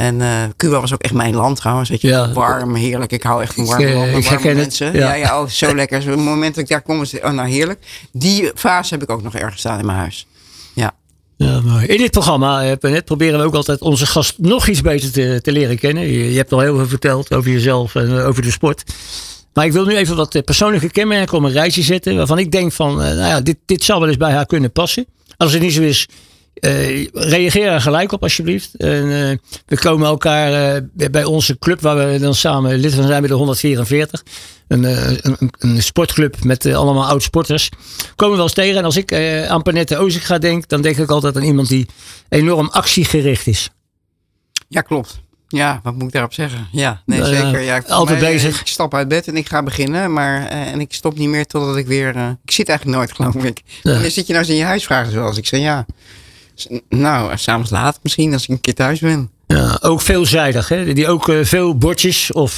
En uh, Cuba was ook echt mijn land trouwens. Weet je, ja. warm, heerlijk. Ik hou echt van warme landen, warme mensen. Het, ja. ja, ja, oh, zo lekker. Op het moment dat ik daar kom, is oh, nou heerlijk. Die fase heb ik ook nog ergens staan in mijn huis. Ja. Ja, mooi. In dit programma eh, net proberen we ook altijd onze gast nog iets beter te, te leren kennen. Je, je, hebt al heel veel verteld over jezelf en over de sport. Maar ik wil nu even wat persoonlijke kenmerken op een rijtje zetten. Waarvan ik denk van, uh, nou ja, dit, dit zou wel eens bij haar kunnen passen. Als het niet zo is, uh, reageer er gelijk op alsjeblieft. En, we komen elkaar bij onze club, waar we dan samen lid van zijn met de 144. Een, een, een sportclub met allemaal oud sporters. Komen we wel eens tegen. En als ik aan Panette Ozik ga denk, dan denk ik altijd aan iemand die enorm actiegericht is. Ja, klopt. Ja, wat moet ik daarop zeggen? Ja, nee, nou zeker. Ja, altijd bezig. Ik stap uit bed en ik ga beginnen, maar en ik stop niet meer totdat ik weer. ik zit eigenlijk nooit, geloof ik. Ja. En dan zit je nou eens in je huis vragen zoals ik zeg ja. Nou, s'avonds laat misschien, als ik een keer thuis ben. Ja, ook veelzijdig, hè? Die ook uh, veel bordjes of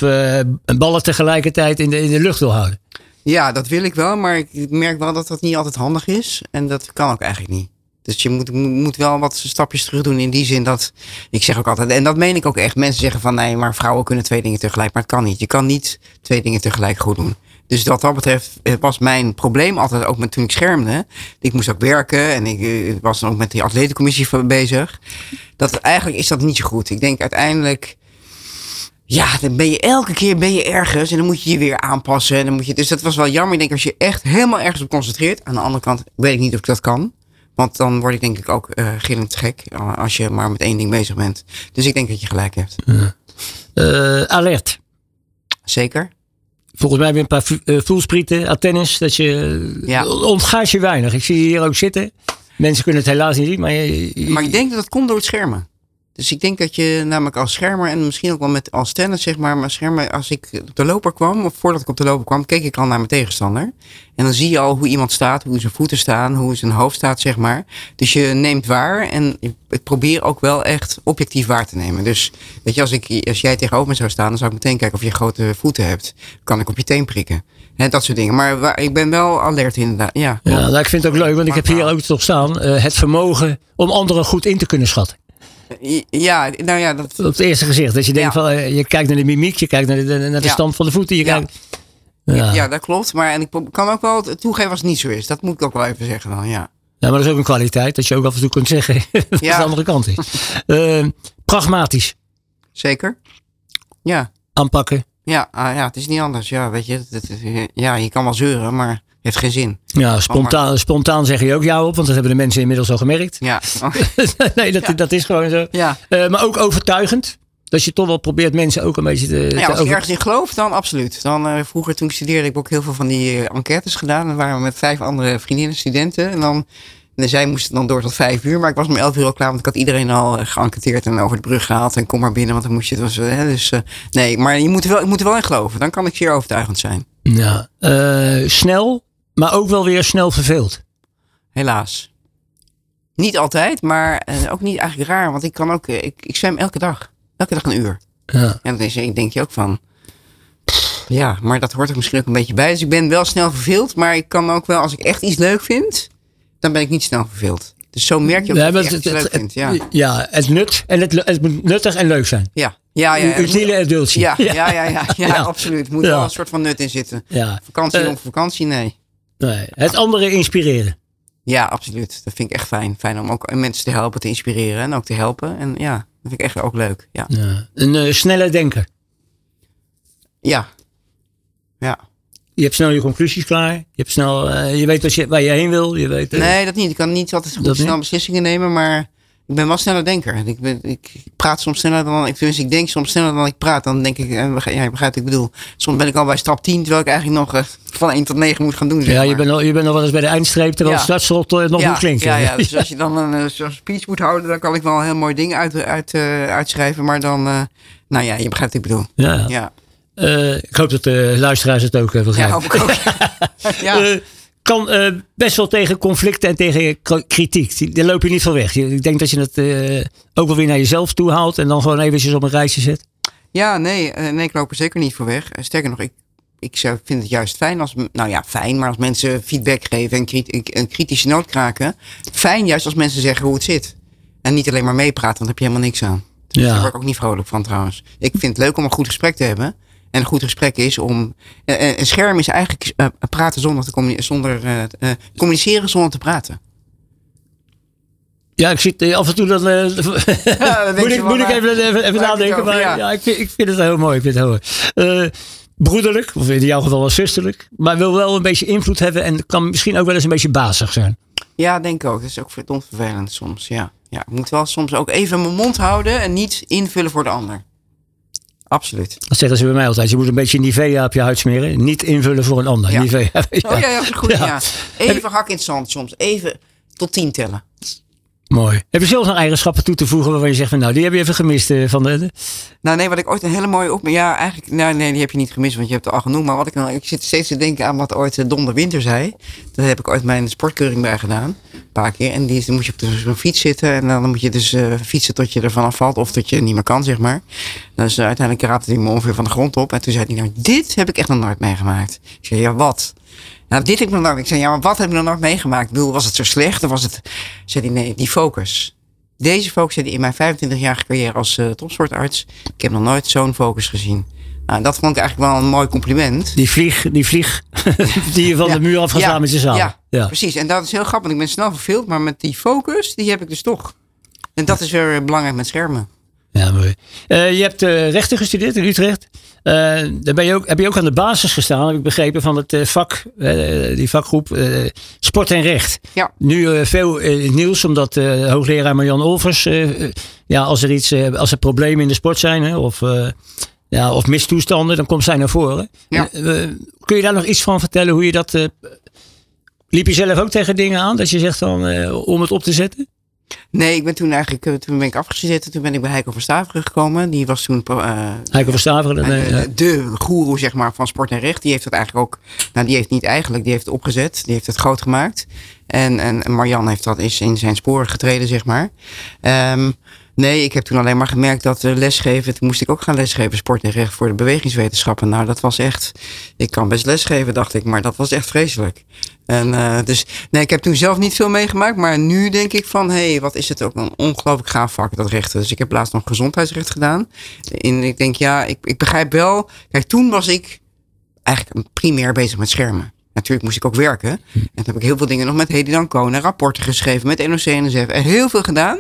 ballen tegelijkertijd in de, in de lucht wil houden. Ja, dat wil ik wel, maar ik merk wel dat dat niet altijd handig is. En dat kan ook eigenlijk niet. Dus je moet, moet wel wat stapjes terug doen in die zin dat, ik zeg ook altijd, en dat meen ik ook echt. Mensen zeggen van nee, maar vrouwen kunnen twee dingen tegelijk. Maar het kan niet. Je kan niet twee dingen tegelijk goed doen. Dus wat dat betreft was mijn probleem altijd ook met toen ik schermde. Ik moest ook werken en ik eh, was dan ook met die atletencommissie bezig. Dat eigenlijk is dat niet zo goed. Ik denk uiteindelijk. Ja, dan ben je elke keer ben je ergens en dan moet je je weer aanpassen. En dan moet je, dus dat was wel jammer. Ik denk als je echt helemaal ergens op concentreert. Aan de andere kant weet ik niet of ik dat kan. Want dan word ik denk ik ook uh, gillend gek als je maar met één ding bezig bent. Dus ik denk dat je gelijk hebt. Uh, alert. Zeker. Volgens mij heb je een paar voelsprieten aan tennis. Dat je ja. ontgaat je weinig. Ik zie je hier ook zitten. Mensen kunnen het helaas niet zien. Maar, je, maar ik denk dat het komt door het schermen. Dus ik denk dat je namelijk als schermer en misschien ook wel met als tennis, zeg maar, maar schermen, als ik op de loper kwam, of voordat ik op de loper kwam, keek ik al naar mijn tegenstander. En dan zie je al hoe iemand staat, hoe zijn voeten staan, hoe zijn hoofd staat, zeg maar. Dus je neemt waar en ik probeer ook wel echt objectief waar te nemen. Dus weet je, als, ik, als jij tegenover me zou staan, dan zou ik meteen kijken of je grote voeten hebt. Kan ik op je teen prikken. He, dat soort dingen. Maar waar, ik ben wel alert inderdaad. Ja, ja nou, ik vind het ook leuk, want ik heb hier ook toch staan uh, het vermogen om anderen goed in te kunnen schatten. Ja, nou ja, dat, Op het eerste gezicht. Dat je denkt Ja. van, eh, je kijkt naar de mimiek, je kijkt naar de, naar de Ja. stand van de voeten. Je Ja. kijkt, ja. dat klopt. Maar en ik kan ook wel toegeven als het niet zo is. Dat moet ik ook wel even zeggen dan, ja. Ja, maar dat is ook een kwaliteit. Dat je ook af en toe kunt zeggen *laughs* dat Ja. de andere kant is. Eh, pragmatisch Zeker? Ja. aanpakken. Ja, ah, ja, het is niet anders. Ja, weet je, het, het- ja, je kan wel zeuren, maar het heeft geen zin. Ja, spontaan, spontaan zeg je ook jou op, want dat hebben de mensen inmiddels al gemerkt. Ja, *laughs* nee, dat, Ja. dat is gewoon zo. ja. Eh, maar ook overtuigend. Dat je toch wel probeert mensen ook een beetje te, ja als over- ergens in geloof, dan absoluut. Dan, eh, vroeger toen ik studeerde, heb ik ook heel veel van die eh, enquêtes gedaan. Dan waren we met vijf andere vriendinnen, studenten. En dan, en zij moesten dan door tot vijf uur. Maar ik was om elf uur al klaar, want ik had iedereen al geënquêteerd en over de brug gehaald. En kom maar binnen, want dan moest je het. Was, hè, dus nee, maar je moet, er wel, je moet er wel in geloven. Dan kan ik zeer overtuigend zijn. Ja, snel, maar ook wel weer snel verveeld. Helaas. Niet altijd, maar eh, ook niet eigenlijk raar. Want ik kan ook, eh, ik, ik zwem elke dag. Elke dag een uur. Ja. En dan is- ik denk je ook van. Ja, maar dat hoort er misschien ook een beetje bij. Dus ik ben wel snel verveeld. Maar ik kan ook wel, als ik echt iets leuk vind, dan ben ik niet snel verveeld. Dus zo merk je ook Ja, dat je echt het, leuk vindt. Ja, het- ja, het nut. En het, het moet nuttig en leuk zijn. ja, ja. ja. Utiele en. *laughs* Ja, ja, ja, ja, ja, absoluut. Er moet wel een soort van nut in zitten. Ja. Vakantie Eh, om vakantie, nee. Nee. Het andere inspireren. Ja, absoluut. Dat vind ik echt fijn. Fijn om ook mensen te helpen, te inspireren en ook te helpen. En ja, dat vind ik echt ook leuk. Ja. Ja. Een eh, snelle denker. Ja. Ja. Je hebt snel je conclusies klaar. Je, hebt snel, eh, je weet wat je, waar je heen wil. Je weet, eh, Nee, dat niet. Ik kan niet altijd goed snel beslissingen nemen, maar ik ben wel sneller denker. Ik, ben, ik praat soms sneller dan ik, tenminste, ik denk soms sneller dan ik praat. Dan denk ik, eh, ja, je begrijpt ik bedoel. Soms ben ik al bij stap 10, terwijl ik eigenlijk nog eh, van 1 tot 9 moet gaan doen. zeg ja, je bent, al, je bent al wel eens bij de eindstreep terwijl Ja. het eh, nog ja, moet klinken. Ja, ja, *laughs* dus als je dan een speech moet houden, dan kan ik wel een heel mooi ding uit, uit, uitschrijven. Maar dan, nou ja, je begrijpt ik bedoel. Ja. Ja, ik hoop dat de luisteraars het ook ja begrijpen. hoop ik ook. *laughs* ja. Kan eh, best wel tegen conflicten en tegen kritiek. Daar loop je niet van weg. Ik denk dat je het eh, ook wel weer naar jezelf toe haalt en dan gewoon eventjes op een rijtje zet. Ja, nee, eh, nee, ik loop er zeker niet voor weg. Sterker nog, ik, ik vind het juist fijn als, nou ja, fijn, maar als mensen feedback geven en een kritische noot kraken. Fijn juist als mensen zeggen hoe het zit. En niet alleen maar meepraten, want daar heb je helemaal niks aan. Dus Daar word ik ook niet vrolijk van trouwens. Ik vind het leuk om een goed gesprek te hebben. En een goed gesprek is om. eh, eh, een scherm is eigenlijk eh, praten zonder te communi- zonder, communiceren zonder te praten. Ja, ik zit eh, af en toe *laughs* dat. eh, denk moet ik, moet ik even, even, nadenken. over? Maar ja, Ja. ik, vind, ik vind het heel mooi. Ik vind het heel mooi. Broederlijk, of in jouw geval wel zusterlijk. Maar wil wel een beetje invloed hebben en kan misschien ook wel eens een beetje bazig zijn. Ja, denk ik ook. Dat is ook verdomd vervelend soms. Ja. ja, ik moet wel soms ook even mijn mond houden en niet invullen voor de ander. Absoluut. Dat zeggen ze bij mij altijd. Je moet een beetje Nivea op je huid smeren. Niet invullen voor een ander. Ja. Nivea. Oh ja, ja, dat is goed. Ja. Ja. Even hak in het zand soms. Even tot tien tellen. Mooi. Heb je zelf nog eigenschappen toe te voegen waarvan je zegt van nou, die heb je even gemist eh, van de. Nou nee, wat ik ooit een hele mooie op... Ja, eigenlijk... Nou nee, die heb je niet gemist, want je hebt het al genoemd. Maar wat ik nou... Ik zit steeds te denken aan wat ooit eh, Don de Winter zei. Daar heb ik ooit mijn sportkeuring bij gedaan. Een paar keer. En die, dan moet je op de- zo'n fiets zitten. En dan moet je dus eh, fietsen tot je ervan afvalt. Of tot je niet meer kan, zeg maar. Dus uh, uiteindelijk raapte hij me ongeveer van de grond op. En toen zei hij, nou, dit heb ik echt nog nooit meegemaakt. Ik zei, ja, wat? Nou, dit heb ik nog nooit. Ik zei, ja, maar wat heb ik nog nooit meegemaakt? Ik bedoel, was het zo slecht? Of was het... Zei hij, nee, die focus. Deze focus hij in mijn 25-jarige carrière als uh, topsportarts. Ik heb nog nooit zo'n focus gezien. Nou, dat vond ik eigenlijk wel een mooi compliment. Die vlieg, die vlieg *laughs* die je van Ja. de muur af gaat Ja. met je zaal. Ja, ja. precies. En dat is heel grappig. want Ik ben snel verveeld, maar met die focus, die heb ik dus toch. En dat is weer belangrijk met schermen. Ja, mooi. Eh, je hebt eh, rechten gestudeerd in Utrecht. Eh, daar ben je ook, heb je ook aan de basis gestaan, heb ik begrepen, van het vak, die vakgroep Sport en Recht. Ja. Nu veel nieuws, omdat hoogleraar Marjan Olvers, ja, als er iets, als er problemen in de sport zijn, hè, of, ja, of mistoestanden, dan komt zij naar voren. Ja. Kun je daar nog iets van vertellen, hoe je dat, liep je zelf ook tegen dingen aan, dat je zegt eh, om het op te zetten? Nee, ik ben toen eigenlijk, eh, toen ben ik afgezeten. Toen ben ik bij Heiko van Staveren gekomen. Die was toen eh, Heiko van Staveren. eh, de goeroe zeg maar, van sport en recht. Die heeft het eigenlijk ook, nou die heeft niet eigenlijk, die heeft het opgezet. Die heeft het groot gemaakt. En, en Marjan heeft dat is in zijn sporen getreden, zeg maar. Ehm, Nee, ik heb toen alleen maar gemerkt dat uh, lesgeven. Toen moest ik ook gaan lesgeven, sport en recht voor de bewegingswetenschappen. Nou, dat was echt. Ik kan best lesgeven, dacht ik, maar dat was echt vreselijk. En uh, dus, nee, ik heb toen zelf niet veel meegemaakt. Maar nu denk ik van, hé, hey, wat is het ook een ongelooflijk gaaf vak, dat rechten. Dus ik heb laatst nog gezondheidsrecht gedaan. En ik denk, ja, ik, ik begrijp wel. Kijk, toen was ik eigenlijk primair bezig met schermen. Natuurlijk moest ik ook werken. En toen heb ik heel veel dingen nog met Hedy Dancona, rapporten geschreven met NOC en NSF. En heel veel gedaan.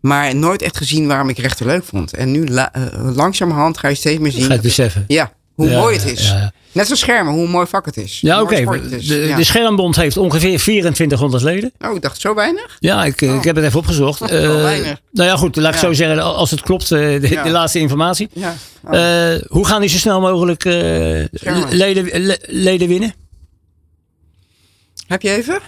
Maar nooit echt gezien waarom ik rechten leuk vond. En nu la, uh, langzamerhand ga je steeds meer zien. Ga je beseffen. Ja, hoe ja, mooi het is. Ja, ja. Net zoals schermen, hoe mooi vak het is. Ja, oké. Okay. De, de, Schermbond heeft ongeveer 2400 leden. Oh, ik dacht zo weinig? Ja, ik, oh. ik heb het even opgezocht. *laughs* Uh, weinig. Nou ja, goed, laat ik zo zeggen, als het klopt, de, de laatste informatie. Ja. Oh. Uh, hoe gaan die zo snel mogelijk leden, leden winnen? Heb je even?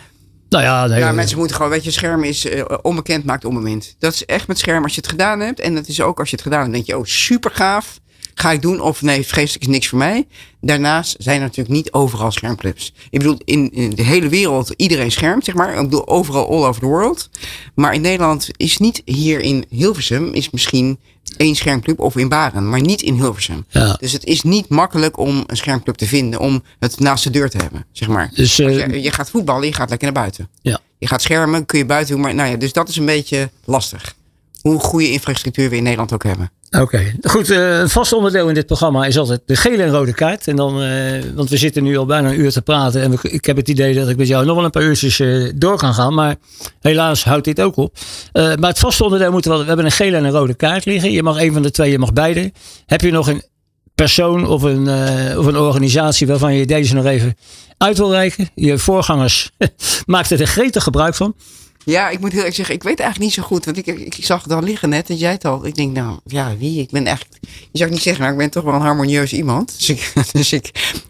Nou ja, nee, ja, mensen moeten gewoon, weet je, scherm is uh, onbekend maakt onbemind. Dat is echt met scherm als je het gedaan hebt. En dat is ook als je het gedaan hebt, denk je, oh super gaaf. Ga ik doen of nee, vreselijk is niks voor mij. Daarnaast zijn er natuurlijk niet overal schermclips. Ik bedoel, in, in de hele wereld iedereen schermt, zeg maar. Ik bedoel, overal all over the world. Maar in Nederland is niet hier in Hilversum, is misschien één schermclub of in Baren, maar niet in Hilversum. Ja. Dus het is niet makkelijk om een schermclub te vinden, om het naast de deur te hebben, zeg maar. Dus, uh, je, je, gaat voetballen, je gaat lekker naar buiten. Ja. Je gaat schermen, kun je buiten doen, maar nou ja, dus dat is een beetje lastig. Hoe goede infrastructuur we in Nederland ook hebben. Oké, goed. Een vast onderdeel in dit programma is altijd de gele en rode kaart. En dan, uh, want we zitten nu al bijna een uur te praten. En ik heb het idee dat ik met jou nog wel een paar uurtjes uh, door kan gaan. Maar helaas houdt dit ook op. maar het vaste onderdeel moeten we. We hebben een gele en een rode kaart liggen. Je mag een van de twee, je mag beide. Heb je nog een persoon of een, of een organisatie waarvan je deze nog even uit wil reiken? Je voorgangers *laughs* maakten er gretig gebruik van. Ja, ik moet heel erg zeggen, ik weet eigenlijk niet zo goed. Want ik, ik zag het al liggen net en jij het al. Ik denk, nou ja, wie? Ik ben echt. Je zou niet zeggen, maar ik ben toch wel een harmonieus iemand. Dus ik, *laughs* dus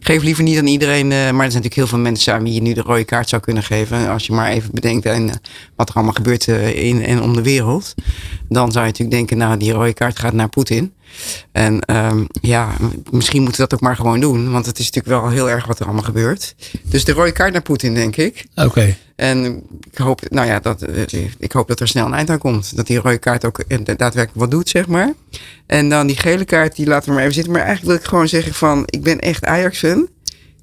geef liever niet aan iedereen. Uh, maar er zijn natuurlijk heel veel mensen aan wie je nu de rode kaart zou kunnen geven. Als je maar even bedenkt en, uh, wat er allemaal gebeurt uh, in en om de wereld. Dan zou je natuurlijk denken, nou, die rode kaart gaat naar Poetin. En um, ja, misschien moeten we dat ook maar gewoon doen. Want het is natuurlijk wel heel erg wat er allemaal gebeurt. Dus de rode kaart naar Poetin, denk ik. Oké. Okay. En ik hoop, nou ja, dat, ik hoop dat er snel een eind aan komt. Dat die rode kaart ook daadwerkelijk wat doet, zeg maar. En dan die gele kaart, die laten we maar even zitten. Maar eigenlijk wil ik gewoon zeggen van, ik ben echt Ajax-fan.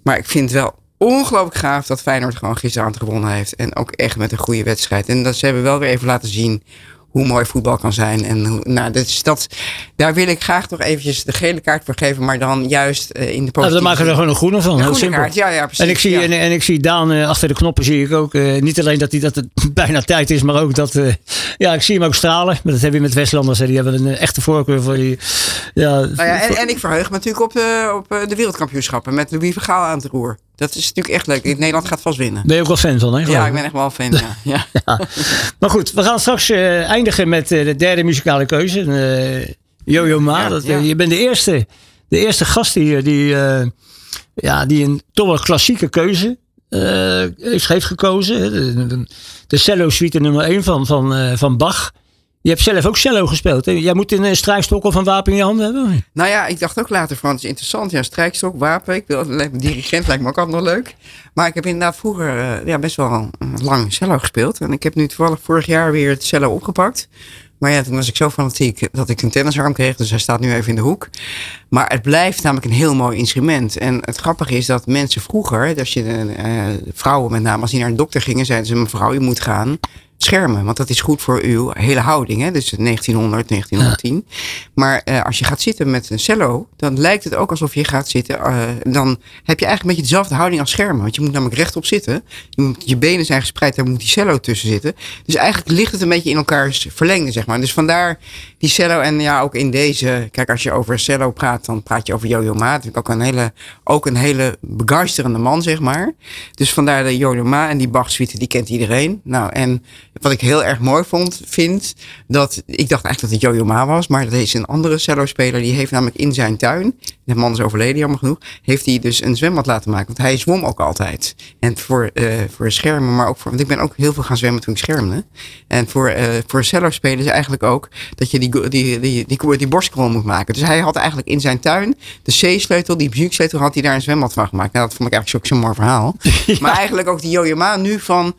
Maar ik vind het wel ongelooflijk gaaf dat Feyenoord gewoon gisteravond gewonnen heeft. En ook echt met een goede wedstrijd. En dat ze hebben wel weer even laten zien hoe mooi voetbal kan zijn. En hoe, nou, dus dat, daar wil ik graag toch eventjes de gele kaart voor geven, maar dan juist uh, in de positieve... Nou, dan maken we er gewoon een groene van, een heel simpel. Kaart, ja, ja, precies. En ik zie, ja. en, en, ik zie Daan uh, achter de knoppen, zie ik ook, uh, niet alleen dat, hij, dat het *laughs* bijna tijd is, maar ook dat, ja, ik zie hem ook stralen. Maar dat hebben we met Westlanders, hè, die hebben een echte voorkeur voor die... Ja, nou ja en, en, ik verheug me natuurlijk op de, op de wereldkampioenschappen met Louis Vergaal aan het roer. Dat is natuurlijk echt leuk. Nederland gaat vast winnen. Ben je ook wel fan van, hè? Ja, ik ben echt wel fan. Ja. *laughs* ja. ja. *laughs* Maar goed, we gaan straks uh, eindigen met uh, de derde muzikale keuze. Uh, Jojo Ma. Ja, dat, je bent de eerste, de eerste gast hier die, ja, die een toch wel klassieke keuze heeft gekozen. De, de, de cello suite nummer 1 van, van, van Bach. Je hebt zelf ook cello gespeeld. Hè? Jij moet een strijkstok of een wapen in je handen hebben. Nou ja, ik dacht ook later van, is interessant. Ja, strijkstok, wapen. Ik wil, dirigent lijkt me ook altijd nog leuk. Maar ik heb inderdaad vroeger uh, ja, best wel lang cello gespeeld. En ik heb nu toevallig vorig jaar weer het cello opgepakt. Maar ja, toen was ik zo fanatiek dat ik een tennisarm kreeg. Dus hij staat nu even in de hoek. Maar het blijft namelijk een heel mooi instrument. En het grappige is dat mensen vroeger, als je uh, vrouwen met name, als die naar een dokter gingen, zeiden ze: Mevrouw, je moet gaan schermen. Want dat is goed voor uw hele houding. Hè? Dus 1900, 1910. Maar uh, als je gaat zitten met een cello, dan lijkt het ook alsof je gaat zitten. Uh, dan heb je eigenlijk een beetje dezelfde houding als schermen. Want je moet namelijk rechtop zitten. Je, moet, je benen zijn gespreid, daar moet die cello tussen zitten. Dus eigenlijk ligt het een beetje in elkaars verlengde, zeg maar. Dus vandaar die cello. En ja, ook in deze. Kijk, als je over cello praat, dan praat je over Jojo Ma. Natuurlijk ook een hele, ook een hele begeisterende man, zeg maar. Dus vandaar de Jojo Ma en die Bach suite, die kent iedereen. Nou, en wat ik heel erg mooi vond, vind, dat ik dacht eigenlijk dat het Jojo Ma was, maar dat is een andere cello-speler. Die heeft namelijk in zijn tuin, de man is overleden jammer genoeg, heeft hij dus een zwembad laten maken. Want hij zwom ook altijd. En voor, uh, voor schermen, maar ook voor, want ik ben ook heel veel gaan zwemmen toen ik schermde. En voor, uh, voor cello-spelers eigenlijk ook dat je die, die, die, die, die, die borstkrol moet maken. Dus hij had eigenlijk in zijn tuin de C-sleutel, die muzieksleutel, had hij daar een zwembad van gemaakt. Nou, dat vond ik eigenlijk ook zo'n mooi verhaal. ja. *laughs* Maar eigenlijk ook die Jojo Ma nu van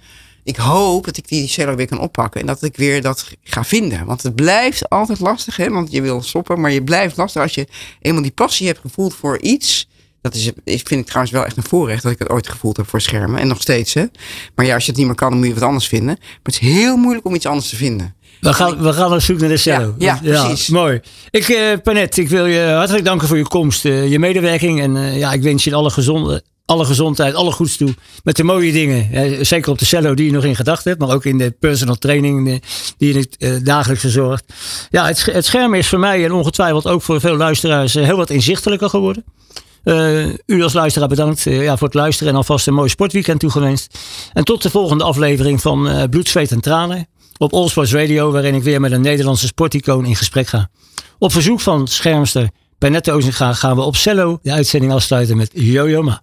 ik hoop dat ik die cello weer kan oppakken. En dat ik weer dat ga vinden. Want het blijft altijd lastig, hè? Want je wil stoppen, maar je blijft lastig als je eenmaal die passie hebt gevoeld voor iets. Dat is, vind ik trouwens wel echt een voorrecht dat ik het ooit gevoeld heb voor schermen. En nog steeds, hè. Maar ja, als je het niet meer kan, dan moet je wat anders vinden. Maar het is heel moeilijk om iets anders te vinden. We gaan, we gaan op zoek naar de cello. Ja, ja, precies. Mooi. Ik, uh, Panet, ik wil je hartelijk danken voor je komst, uh, je medewerking. En uh, ja, ik wens je alle gezonde, alle gezondheid, alle goeds toe. Met de mooie dingen. Zeker op de cello die je nog in gedachten hebt. Maar ook in de personal training die je uh, dagelijks verzorgt. Ja, het, scherm is voor mij en ongetwijfeld ook voor veel luisteraars heel wat inzichtelijker geworden. U als luisteraar bedankt ja, voor het luisteren en alvast een mooi sportweekend toegewenst. En tot de volgende aflevering van uh, Bloed, Zweet en Tranen op All Sports Radio, waarin ik weer met een Nederlandse sporticoon in gesprek ga. Op verzoek van schermster Bernette Ozinga gaan we op cello de uitzending afsluiten met Yo-Yo Ma.